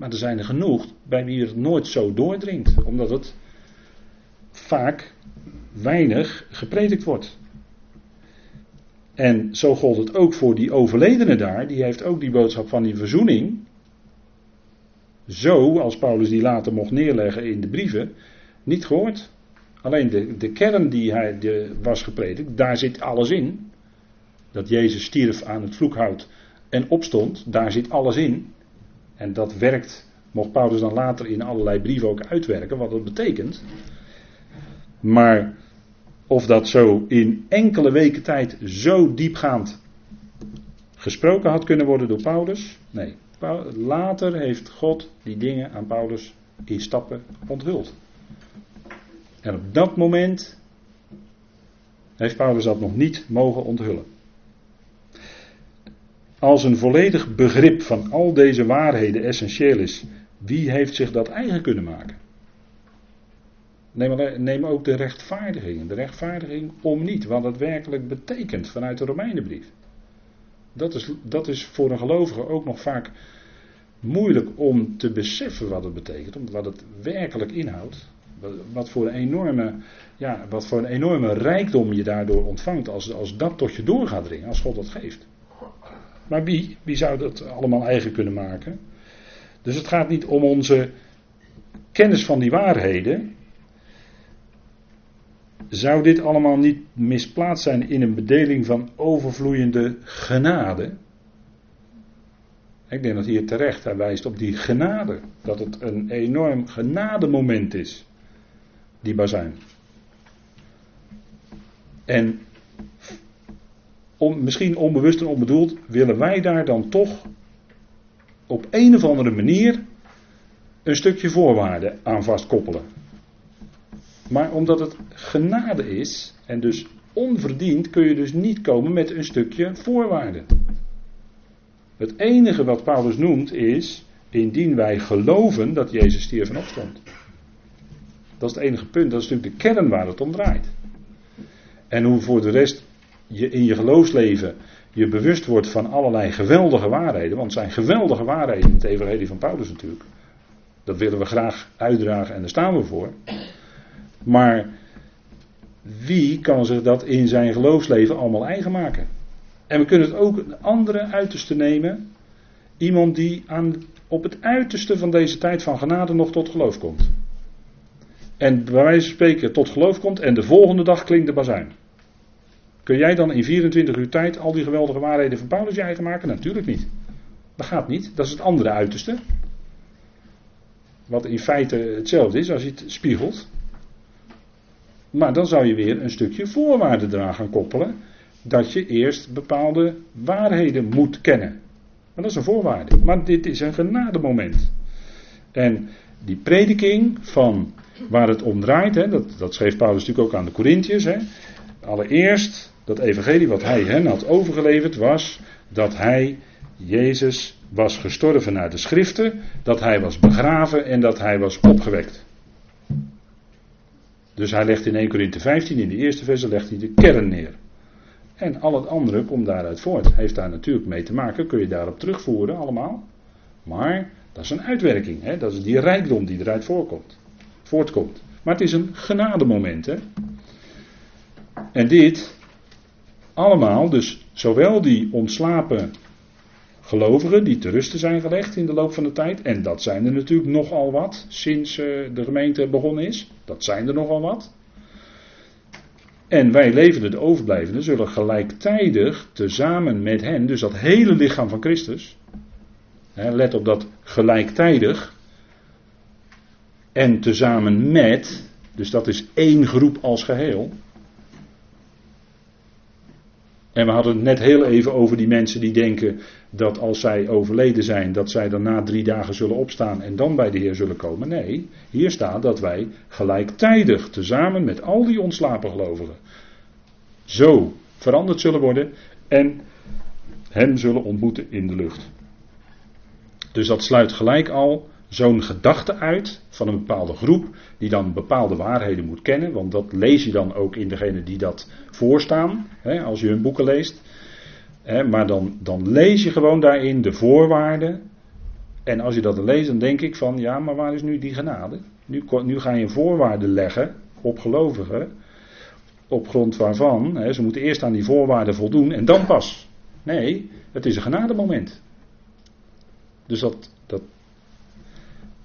Maar er zijn er genoeg bij wie het nooit zo doordringt, omdat het vaak weinig gepredikt wordt. En zo gold het ook voor die overledene daar, die heeft ook die boodschap van die verzoening. Zo, als Paulus die later mocht neerleggen in de brieven, niet gehoord. Alleen de, de kern die hij de, was gepredikt, daar zit alles in. Dat Jezus stierf aan het vloekhout en opstond, daar zit alles in. En dat werkt, mocht Paulus dan later in allerlei brieven ook uitwerken, wat dat betekent. Maar of dat zo in enkele weken tijd zo diepgaand gesproken had kunnen worden door Paulus, nee. Later heeft God die dingen aan Paulus in stappen onthuld. En op dat moment heeft Paulus dat nog niet mogen onthullen. Als een volledig begrip van al deze waarheden essentieel is, wie heeft zich dat eigen kunnen maken? Neem, ook de rechtvaardiging. De rechtvaardiging om niet, wat het werkelijk betekent vanuit de Romeinenbrief. Dat is, dat is voor een gelovige ook nog vaak moeilijk om te beseffen wat het betekent, wat het werkelijk inhoudt. Wat voor een enorme, ja, wat voor een enorme rijkdom je daardoor ontvangt als, als dat tot je door gaat dringen, als God dat geeft. Maar wie, wie zou dat allemaal eigen kunnen maken? Dus het gaat niet om onze kennis van die waarheden. Zou dit allemaal niet misplaatst zijn in een bedeling van overvloeiende genade? Ik denk dat hier terecht hij wijst op die genade. Dat het een enorm genademoment is. Die bazuin. En om, misschien onbewust en onbedoeld willen wij daar dan toch op een of andere manier een stukje voorwaarde aan vastkoppelen. Maar omdat het genade is en dus onverdiend kun je dus niet komen met een stukje voorwaarde. Het enige wat Paulus noemt is, indien wij geloven dat Jezus stierf en opstond. Dat is het enige punt, dat is natuurlijk de kern waar het om draait. En hoe voor de rest je in je geloofsleven je bewust wordt van allerlei geweldige waarheden, want het zijn geweldige waarheden in het evangelie van Paulus natuurlijk. Dat willen we graag uitdragen en daar staan we voor. Maar wie kan zich dat in zijn geloofsleven allemaal eigen maken? En we kunnen het ook een andere uiterste nemen. Iemand die aan, op het uiterste van deze tijd van genade nog tot geloof komt. En bij wijze van spreken tot geloof komt en de volgende dag klinkt de bazuin. Kun jij dan in 24 uur tijd al die geweldige waarheden van Paulus je eigen maken? Natuurlijk niet. Dat gaat niet. Dat is het andere uiterste. Wat in feite hetzelfde is als je het spiegelt. Maar dan zou je weer een stukje voorwaarden eraan gaan koppelen dat je eerst bepaalde waarheden moet kennen. Maar dat is een voorwaarde. Maar dit is een genademoment. En die prediking van waar het om draait, hè, dat, dat schreef Paulus natuurlijk ook aan de Corinthiërs. Allereerst, dat evangelie wat hij hen had overgeleverd was dat hij, Jezus, was gestorven naar de schriften, dat hij was begraven en dat hij was opgewekt. Dus hij legt in 1 Corinthië 15, in de eerste verse, legt hij de kern neer. En al het andere komt daaruit voort. Heeft daar natuurlijk mee te maken, kun je daarop terugvoeren allemaal. Maar dat is een uitwerking, hè? dat is die rijkdom die eruit voortkomt. Maar het is een genademoment. Hè? En dit allemaal, dus zowel die ontslapen gelovigen die te rusten zijn gelegd in de loop van de tijd, en dat zijn er natuurlijk nogal wat sinds eh, de gemeente begonnen is, dat zijn er nogal wat. En wij levenden, de overblijvenden, zullen gelijktijdig tezamen met hen, dus dat hele lichaam van Christus, hè, let op dat gelijktijdig, en tezamen met, dus dat is één groep als geheel. En we hadden het net heel even over die mensen die denken dat als zij overleden zijn, dat zij dan na drie dagen zullen opstaan en dan bij de Heer zullen komen. Nee, hier staat dat wij gelijktijdig, tezamen met al die ontslapen gelovigen, zo veranderd zullen worden en hem zullen ontmoeten in de lucht. Dus dat sluit gelijk al zo'n gedachte uit van een bepaalde groep die dan bepaalde waarheden moet kennen, want dat lees je dan ook in degene die dat voorstaan, hè, als je hun boeken leest. Hè, maar dan, dan lees je gewoon daarin de voorwaarden. En als je dat leest, dan denk ik van ja, maar waar is nu die genade? Nu, nu ga je voorwaarden leggen op gelovigen, op grond waarvan hè, ze moeten eerst aan die voorwaarden voldoen en dan pas. Nee, het is een genademoment. Dus dat, dat,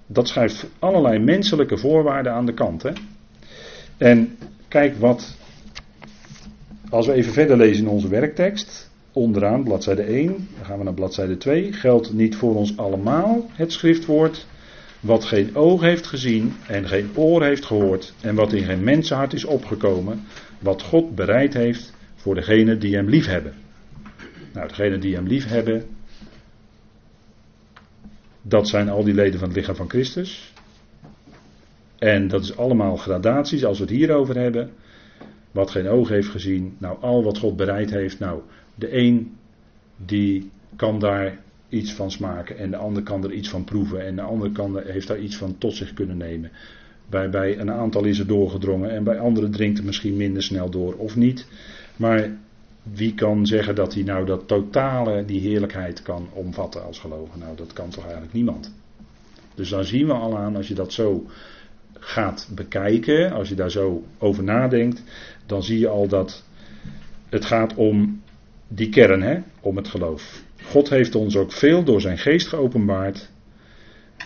dat schuift allerlei menselijke voorwaarden aan de kant. Hè? En kijk wat, als we even verder lezen in onze werktekst, onderaan bladzijde 1, dan gaan we naar bladzijde 2, geldt niet voor ons allemaal het schriftwoord, wat geen oog heeft gezien en geen oor heeft gehoord en wat in geen mensenhart is opgekomen, wat God bereid heeft voor degenen die hem lief hebben. Nou, degenen die hem lief hebben, dat zijn al die leden van het lichaam van Christus. En dat is allemaal gradaties, als we het hierover hebben. Wat geen oog heeft gezien. Nou, al wat God bereid heeft. Nou, de een die kan daar iets van smaken. En de ander kan er iets van proeven. En de ander kan, heeft daar iets van tot zich kunnen nemen. Bij, bij een aantal is het doorgedrongen en bij anderen dringt het misschien minder snel door of niet. Maar wie kan zeggen dat hij nou dat totale, die heerlijkheid kan omvatten als geloven? Nou, dat kan toch eigenlijk niemand. Dus dan zien we al aan, als je dat zo gaat bekijken, als je daar zo over nadenkt, dan zie je al dat het gaat om die kern, hè, om het geloof. God heeft ons ook veel door zijn geest geopenbaard.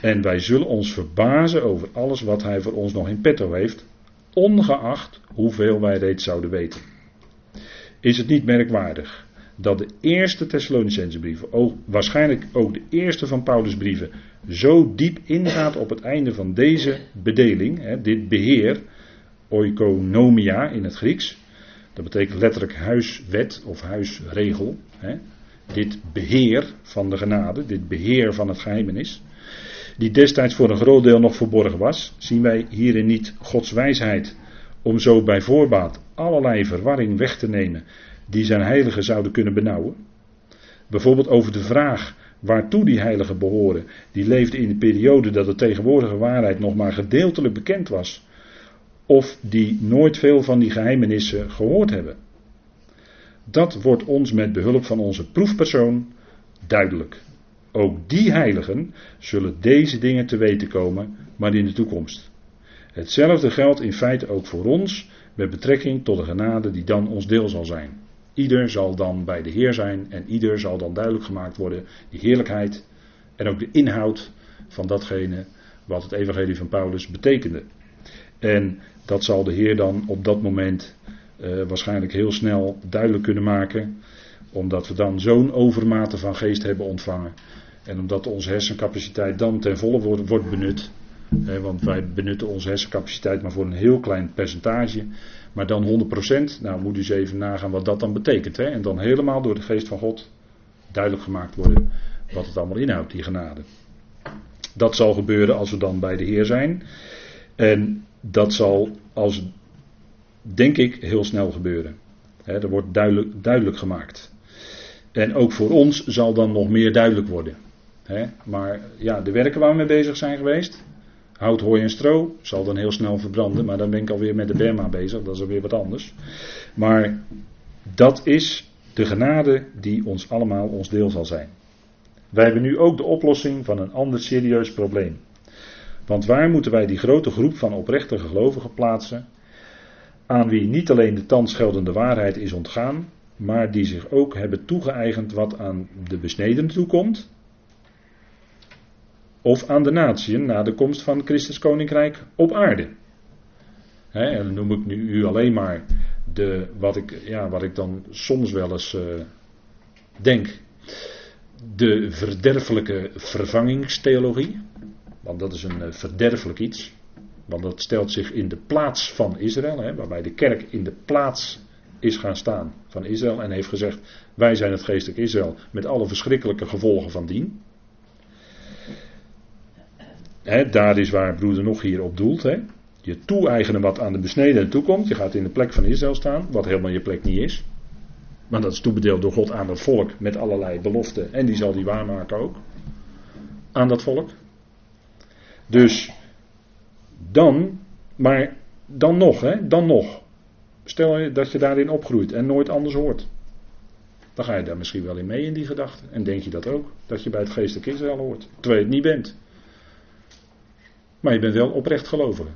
En wij zullen ons verbazen over alles wat hij voor ons nog in petto heeft, ongeacht hoeveel wij reeds zouden weten. Is het niet merkwaardig dat de eerste Thessalonicense brieven, waarschijnlijk ook de eerste van Paulus' brieven, zo diep ingaat op het einde van deze bedeling, hè, dit beheer, oikonomia in het Grieks. Dat betekent letterlijk huiswet of huisregel. Hè, dit beheer van de genade, dit beheer van het geheimenis, die destijds voor een groot deel nog verborgen was, zien wij hierin niet Gods wijsheid om zo bij voorbaat allerlei verwarring weg te nemen die zijn heiligen zouden kunnen benauwen. Bijvoorbeeld over de vraag waartoe die heiligen behoren, die leefden in de periode dat de tegenwoordige waarheid nog maar gedeeltelijk bekend was, of die nooit veel van die geheimenissen gehoord hebben. Dat wordt ons met behulp van onze proefpersoon duidelijk. Ook die heiligen zullen deze dingen te weten komen, maar in de toekomst. Hetzelfde geldt in feite ook voor ons met betrekking tot de genade die dan ons deel zal zijn. Ieder zal dan bij de Heer zijn en ieder zal dan duidelijk gemaakt worden die heerlijkheid en ook de inhoud van datgene wat het evangelie van Paulus betekende. En dat zal de Heer dan op dat moment uh, waarschijnlijk heel snel duidelijk kunnen maken, omdat we dan zo'n overmate van geest hebben ontvangen. En omdat onze hersencapaciteit dan ten volle wordt benut. Want wij benutten onze hersencapaciteit maar voor een heel klein percentage. Maar dan 100%, nou moet u eens even nagaan wat dat dan betekent. Hè? En dan helemaal door de geest van God duidelijk gemaakt worden wat het allemaal inhoudt, die genade. Dat zal gebeuren als we dan bij de Heer zijn. En dat zal als denk ik, heel snel gebeuren. He, er wordt duidelijk, duidelijk gemaakt. En ook voor ons zal dan nog meer duidelijk worden. maar ja, de werken waar we mee bezig zijn geweest, hout, hooi en stro, zal dan heel snel verbranden. Maar dan ben ik alweer met de Berma bezig, dat is alweer wat anders. Maar dat is de genade die ons allemaal ons deel zal zijn. Wij hebben nu ook de oplossing van een ander serieus probleem. Want waar moeten wij die grote groep van oprechte gelovigen plaatsen? aan wie niet alleen de thans geldende waarheid is ontgaan, maar die zich ook hebben toegeëigend wat aan de besneden toekomt, of aan de natieën na de komst van Christus Koninkrijk op aarde. en dan noem ik nu u alleen maar de, wat, ik, ja, wat ik dan soms wel eens uh, denk, de verderfelijke vervangingstheologie, want dat is een uh, verderfelijk iets. Want dat stelt zich in de plaats van Israël, waarbij de kerk in de plaats is gaan staan van Israël en heeft gezegd: Wij zijn het geestelijk Israël met alle verschrikkelijke gevolgen van dien. Hè, daar is waar broeder nog hier op doelt. Je toe-eigenen wat aan de besneden toekomt. Je gaat in de plek van Israël staan, wat helemaal je plek niet is. Maar dat is toebedeeld door God aan het volk met allerlei beloften. En die zal die waarmaken ook. Aan dat volk. Dus dan, maar dan nog, hè, dan nog. Stel dat je daarin opgroeit en nooit anders hoort. Dan ga je daar misschien wel in mee in die gedachte. En denk je dat ook, dat je bij het geestelijk Israël hoort. Terwijl je het niet bent. Maar je bent wel oprecht gelovig.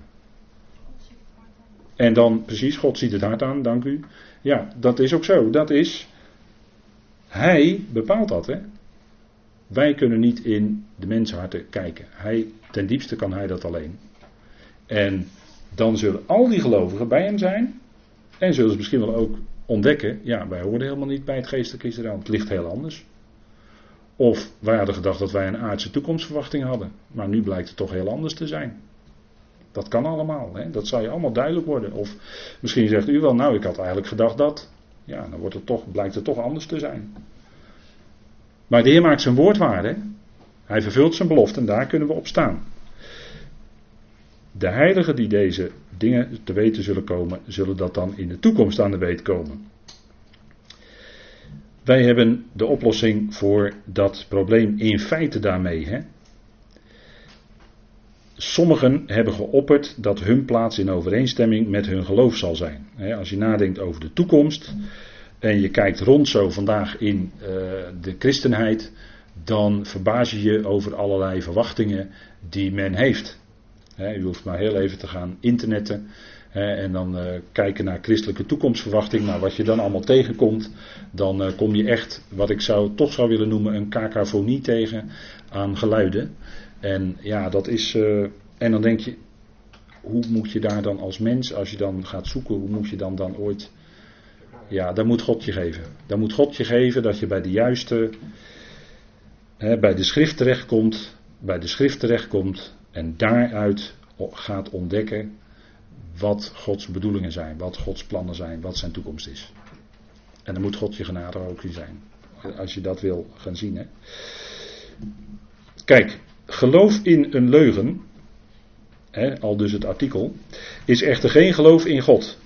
En dan, precies, God ziet het hart aan, dank u. Ja, dat is ook zo. Dat is, hij bepaalt dat, hè. Wij kunnen niet in de mensenharten kijken. Hij, ten diepste kan hij dat alleen. En dan zullen al die gelovigen bij hem zijn. En zullen ze misschien wel ook ontdekken: ja, wij horen helemaal niet bij het geestelijk Israël. Het ligt heel anders. Of wij hadden gedacht dat wij een aardse toekomstverwachting hadden. Maar nu blijkt het toch heel anders te zijn. Dat kan allemaal. Hè? Dat zal je allemaal duidelijk worden. Of misschien zegt u wel, nou ik had eigenlijk gedacht dat. Ja, dan wordt het toch, blijkt het toch anders te zijn. Maar de Heer maakt zijn woord waar. Hè? Hij vervult zijn belofte en daar kunnen we op staan. De heiligen die deze dingen te weten zullen komen, zullen dat dan in de toekomst aan de weet komen. Wij hebben de oplossing voor dat probleem in feite daarmee. Hè? Sommigen hebben geopperd dat hun plaats in overeenstemming met hun geloof zal zijn. Als je nadenkt over de toekomst en je kijkt rond zo vandaag in uh, de christenheid, dan verbaas je je over allerlei verwachtingen die men heeft. u hoeft maar heel even te gaan internetten en dan uh, kijken naar christelijke toekomstverwachting. Nou, wat je dan allemaal tegenkomt, dan uh, kom je echt, wat ik zou, toch zou willen noemen, een kakofonie tegen aan geluiden. En ja, dat is. Uh, en dan denk je, hoe moet je daar dan als mens, als je dan gaat zoeken, hoe moet je dan dan ooit. Ja, dan moet God je geven. Dan moet God je geven dat je bij de juiste. Hè, bij de schrift terechtkomt. Bij de schrift terechtkomt. En daaruit gaat ontdekken wat Gods bedoelingen zijn, wat Gods plannen zijn, wat zijn toekomst is. En dan moet God je genade ook in zijn. Als je dat wil gaan zien. Hè. Kijk, geloof in een leugen, hè, al dus het artikel, is echter geen geloof in God.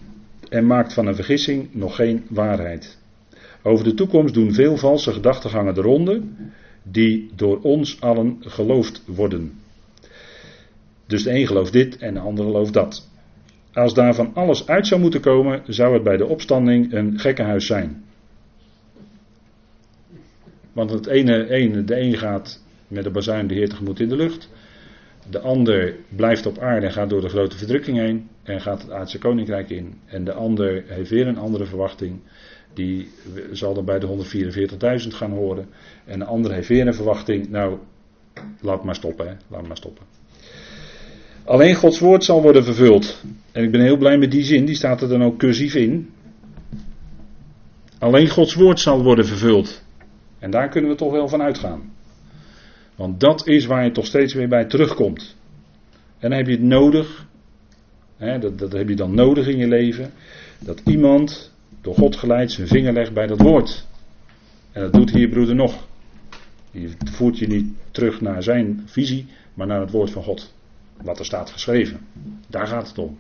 En maakt van een vergissing nog geen waarheid. Over de toekomst doen veel valse gedachtegangen de ronde, die door ons allen geloofd worden. Dus de een gelooft dit en de ander gelooft dat. Als daarvan alles uit zou moeten komen, zou het bij de opstanding een gekkenhuis zijn. Want het ene, ene, de een gaat met de bazuin de Heer tegemoet in de lucht. De ander blijft op aarde en gaat door de grote verdrukking heen en gaat het aardse koninkrijk in. En de ander heeft weer een andere verwachting. Die zal dan bij de 144.000 gaan horen. En de ander heeft weer een verwachting. Nou, laat maar stoppen, hè. laat maar stoppen. Alleen Gods woord zal worden vervuld. En ik ben heel blij met die zin, die staat er dan ook cursief in. Alleen Gods woord zal worden vervuld. En daar kunnen we toch wel van uitgaan. Want dat is waar je toch steeds weer bij terugkomt. En dan heb je het nodig, hè, dat, dat heb je dan nodig in je leven, dat iemand door God geleid zijn vinger legt bij dat woord. En dat doet hier broeder nog. Die voert je niet terug naar zijn visie, maar naar het woord van God. Wat er staat geschreven. Daar gaat het om.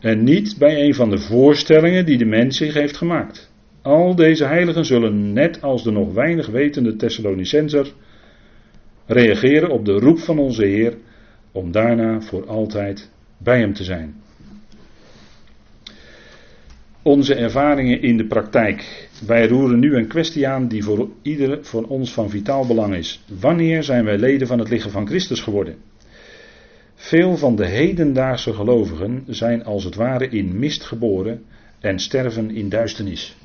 En niet bij een van de voorstellingen die de mens zich heeft gemaakt. Al deze heiligen zullen net als de nog weinig wetende Thessalonicenser reageren op de roep van onze Heer om daarna voor altijd bij Hem te zijn. Onze ervaringen in de praktijk. Wij roeren nu een kwestie aan die voor ieder van ons van vitaal belang is. Wanneer zijn wij leden van het lichaam van Christus geworden? Veel van de hedendaagse gelovigen zijn als het ware in mist geboren en sterven in duisternis.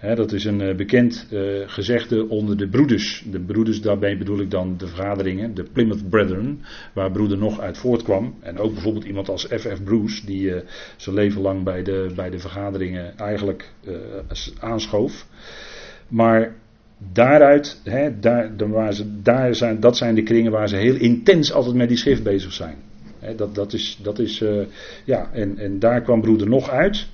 dat is een uh, bekend uh, gezegde onder de broeders. De broeders, daarbij bedoel ik dan de vergaderingen, de Plymouth Brethren, waar broeder nog uit voortkwam. En ook bijvoorbeeld iemand als F.F. Bruce, die uh, zijn leven lang bij de, bij de vergaderingen eigenlijk aanschoof. Maar daaruit, hè, daar, waar ze, daar zijn, dat zijn de kringen waar ze heel intens altijd met die schrift bezig zijn. Hè, dat, dat is, dat is uh, ja, en, en daar kwam broeder nog uit.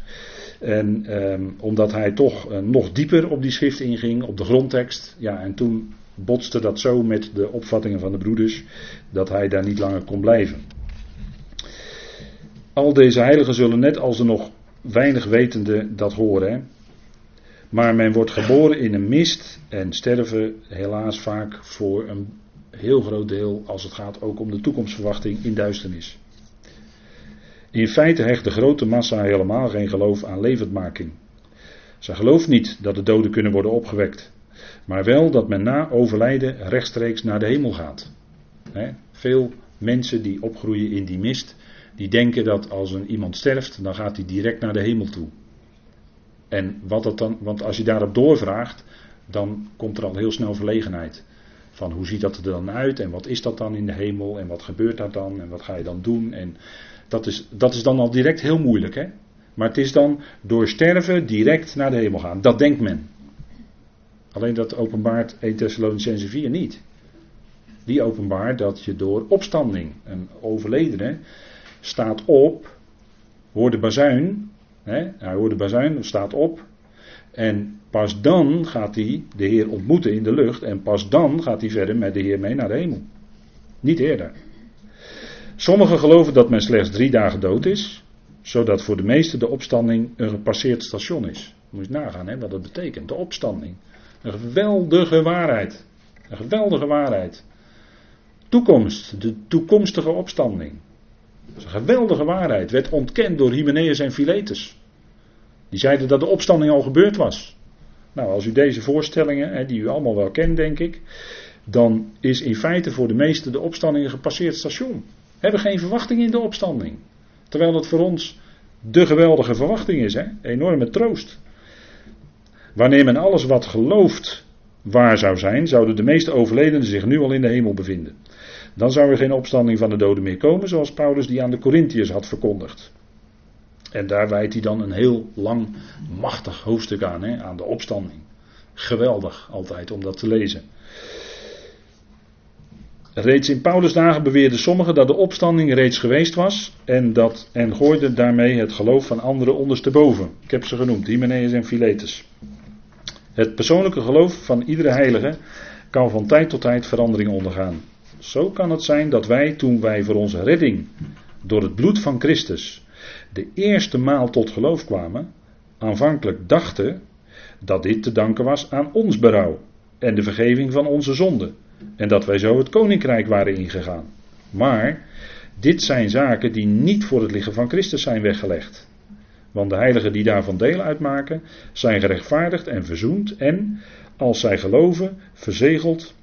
En um, omdat hij toch uh, nog dieper op die schrift inging, op de grondtekst. Ja, en toen botste dat zo met de opvattingen van de broeders, dat hij daar niet langer kon blijven. Al deze heiligen zullen net als er nog weinig wetende dat horen. Hè. Maar men wordt geboren in een mist en sterven helaas vaak voor een heel groot deel, als het gaat ook om de toekomstverwachting, in duisternis. In feite hecht de grote massa helemaal geen geloof aan levendmaking. Ze gelooft niet dat de doden kunnen worden opgewekt, maar wel dat men na overlijden rechtstreeks naar de hemel gaat. veel mensen die opgroeien in die mist, die denken dat als een iemand sterft, dan gaat hij direct naar de hemel toe. En wat dat dan, want als je daarop doorvraagt, dan komt er al heel snel verlegenheid. Van hoe ziet dat er dan uit en wat is dat dan in de hemel en wat gebeurt daar dan en wat ga je dan doen. En dat is, dat is dan al direct heel moeilijk. Hè? Maar het is dan door sterven direct naar de hemel gaan. Dat denkt men. Alleen dat openbaart 1 Thessalonicense 4 niet. Die openbaart dat je door opstanding, een overledene, staat op, hoort de bazuin hij hoort de bazuin, staat op. En pas dan gaat hij de Heer ontmoeten in de lucht. En pas dan gaat hij verder met de Heer mee naar de hemel. Niet eerder. Sommigen geloven dat men slechts drie dagen dood is. Zodat voor de meesten de opstanding een gepasseerd station is. Moet je nagaan wat dat betekent. De opstanding. Een geweldige waarheid. Een geweldige waarheid. toekomst, de toekomstige opstanding. Dat geweldige waarheid. Werd ontkend door Hymenaeus en Philetus. Die zeiden dat de opstanding al gebeurd was. Nou, als u deze voorstellingen, die u allemaal wel kent, denk ik, dan is in feite voor de meesten de opstanding een gepasseerd station. We hebben geen verwachting in de opstanding. Terwijl het voor ons de geweldige verwachting is, hè? enorme troost. Wanneer men alles wat gelooft waar zou zijn, zouden de meeste overledenen zich nu al in de hemel bevinden. Dan zou er geen opstanding van de doden meer komen, zoals Paulus die aan de Corinthiërs had verkondigd. En daar wijdt hij dan een heel lang, machtig hoofdstuk aan, hè, aan de opstanding. Geweldig altijd om dat te lezen. Reeds in Paulus' dagen beweerden sommigen dat de opstanding reeds geweest was en, dat, en gooiden daarmee het geloof van anderen ondersteboven. Ik heb ze genoemd, Hymenaeus en Philetus. Het persoonlijke geloof van iedere heilige kan van tijd tot tijd verandering ondergaan. Zo kan het zijn dat wij, toen wij voor onze redding door het bloed van Christus de eerste maal tot geloof kwamen, aanvankelijk dachten dat dit te danken was aan ons berouw en de vergeving van onze zonden. En dat wij zo het koninkrijk waren ingegaan. Maar dit zijn zaken die niet voor het lichaam van Christus zijn weggelegd. Want de heiligen die daarvan deel uitmaken, zijn gerechtvaardigd en verzoend en, als zij geloven, verzegeld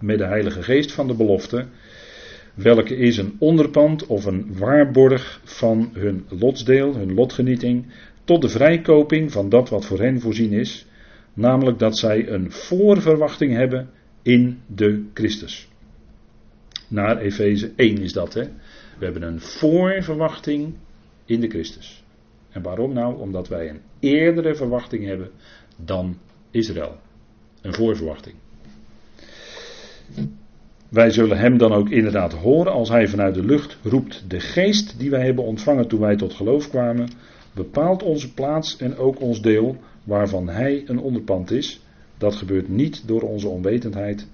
met de Heilige Geest van de belofte, welke is een onderpand of een waarborg van hun lotsdeel, hun lotgenieting, tot de vrijkoping van dat wat voor hen voorzien is, namelijk dat zij een voorverwachting hebben in de Christus. Naar Efeze 1 is dat, hè. We hebben een voorverwachting in de Christus. En waarom nou? Omdat wij een eerdere verwachting hebben dan Israël. Een voorverwachting. Wij zullen hem dan ook inderdaad horen als hij vanuit de lucht roept. De geest die wij hebben ontvangen toen wij tot geloof kwamen, bepaalt onze plaats en ook ons deel, waarvan hij een onderpand is. Dat gebeurt niet door onze onwetendheid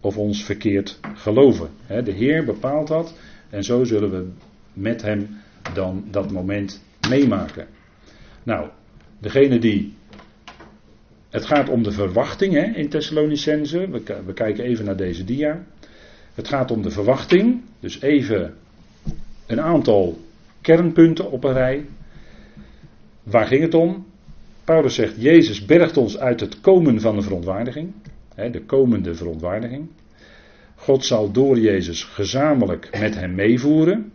of ons verkeerd geloven. De Heer bepaalt dat en zo zullen we met hem dan dat moment meemaken. Nou, degene die. Het gaat om de verwachting hè, in Thessalonicense. We, we kijken even naar deze dia. Het gaat om de verwachting. Dus even een aantal kernpunten op een rij. Waar ging het om? Paulus zegt: Jezus bergt ons uit het komen van de verontwaardiging. Hè, de komende verontwaardiging. God zal door Jezus gezamenlijk met hem meevoeren.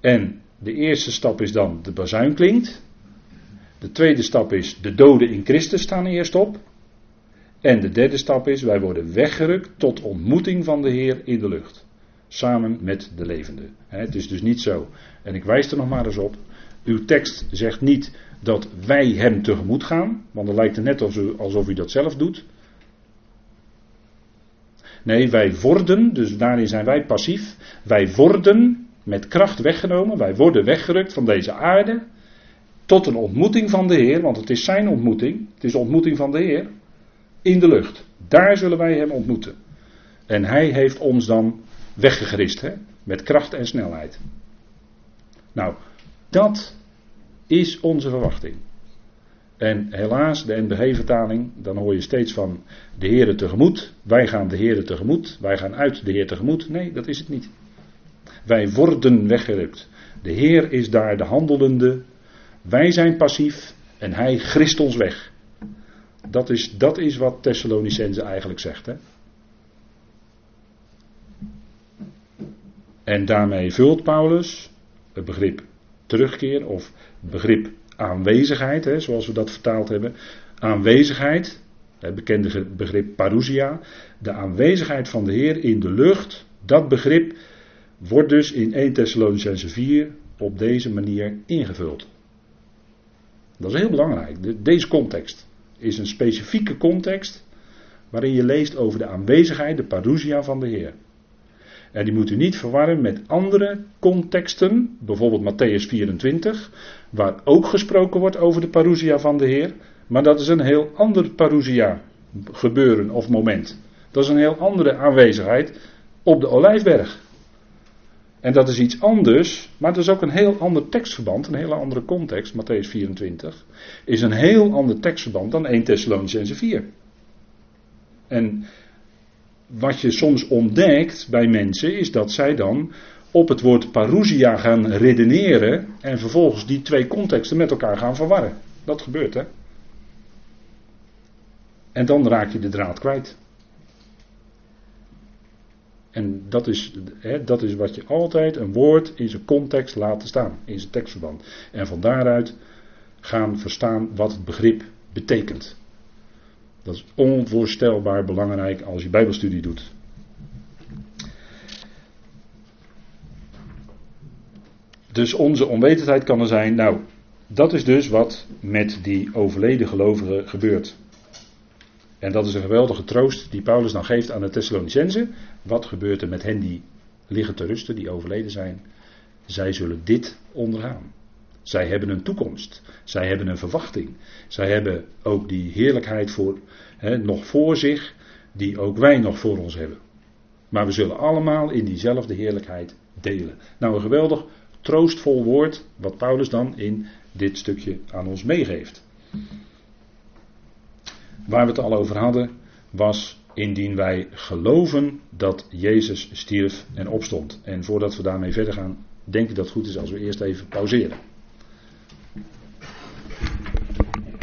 En de eerste stap is dan de bazuin klinkt. De tweede stap is de doden in Christus staan eerst op. En de derde stap is wij worden weggerukt tot ontmoeting van de Heer in de lucht. Samen met de levende. Het is dus niet zo. En ik wijs er nog maar eens op. Uw tekst zegt niet dat wij hem tegemoet gaan. Want dan lijkt het net alsof u dat zelf doet. Nee, wij worden, dus daarin zijn wij passief. Wij worden met kracht weggenomen. Wij worden weggerukt van deze aarde. Tot een ontmoeting van de Heer, want het is zijn ontmoeting. Het is de ontmoeting van de Heer. In de lucht. Daar zullen wij hem ontmoeten. En hij heeft ons dan weggegrist, hè? met kracht en snelheid. Nou, dat is onze verwachting. En helaas, de NBG-vertaling, dan hoor je steeds van de Heer tegemoet. Wij gaan de Heer tegemoet. Wij gaan uit de Heer tegemoet. Nee, dat is het niet. Wij worden weggerukt. De Heer is daar de handelende. Wij zijn passief en Hij grist ons weg. Dat is, dat is wat Thessalonicense eigenlijk zegt. Hè? En daarmee vult Paulus het begrip terugkeer of begrip aanwezigheid, hè, zoals we dat vertaald hebben. Aanwezigheid, het bekende begrip parousia, de aanwezigheid van de Heer in de lucht, dat begrip wordt dus in 1 Thessalonicense 4 op deze manier ingevuld. Dat is heel belangrijk. Deze context is een specifieke context waarin je leest over de aanwezigheid, de parousia van de Heer. En die moet u niet verwarren met andere contexten, bijvoorbeeld Matthäus 24, waar ook gesproken wordt over de parousia van de Heer. Maar dat is een heel ander parousia gebeuren of moment. Dat is een heel andere aanwezigheid op de Olijfberg. En dat is iets anders, maar dat is ook een heel ander tekstverband, een hele andere context. Matthäus 24 is een heel ander tekstverband dan 1 Thessalonicense 4. En wat je soms ontdekt bij mensen is dat zij dan op het woord parousia gaan redeneren en vervolgens die twee contexten met elkaar gaan verwarren. Dat gebeurt hè. En dan raak je de draad kwijt. En dat is, hè, dat is wat je altijd een woord in zijn context laat staan, in zijn tekstverband. En van daaruit gaan verstaan wat het begrip betekent. Dat is onvoorstelbaar belangrijk als je Bijbelstudie doet. Dus onze onwetendheid kan er zijn. Nou, dat is dus wat met die overleden gelovigen gebeurt. En dat is een geweldige troost die Paulus dan geeft aan de Thessalonicenzen. Wat gebeurt er met hen die liggen te rusten, die overleden zijn? Zij zullen dit ondergaan. Zij hebben een toekomst. Zij hebben een verwachting. Zij hebben ook die heerlijkheid voor, nog voor zich, die ook wij nog voor ons hebben. Maar we zullen allemaal in diezelfde heerlijkheid delen. Nou, een geweldig troostvol woord, wat Paulus dan in dit stukje aan ons meegeeft. Waar we het al over hadden, was indien wij geloven dat Jezus stierf en opstond. En voordat we daarmee verder gaan, denk ik dat het goed is als we eerst even pauzeren.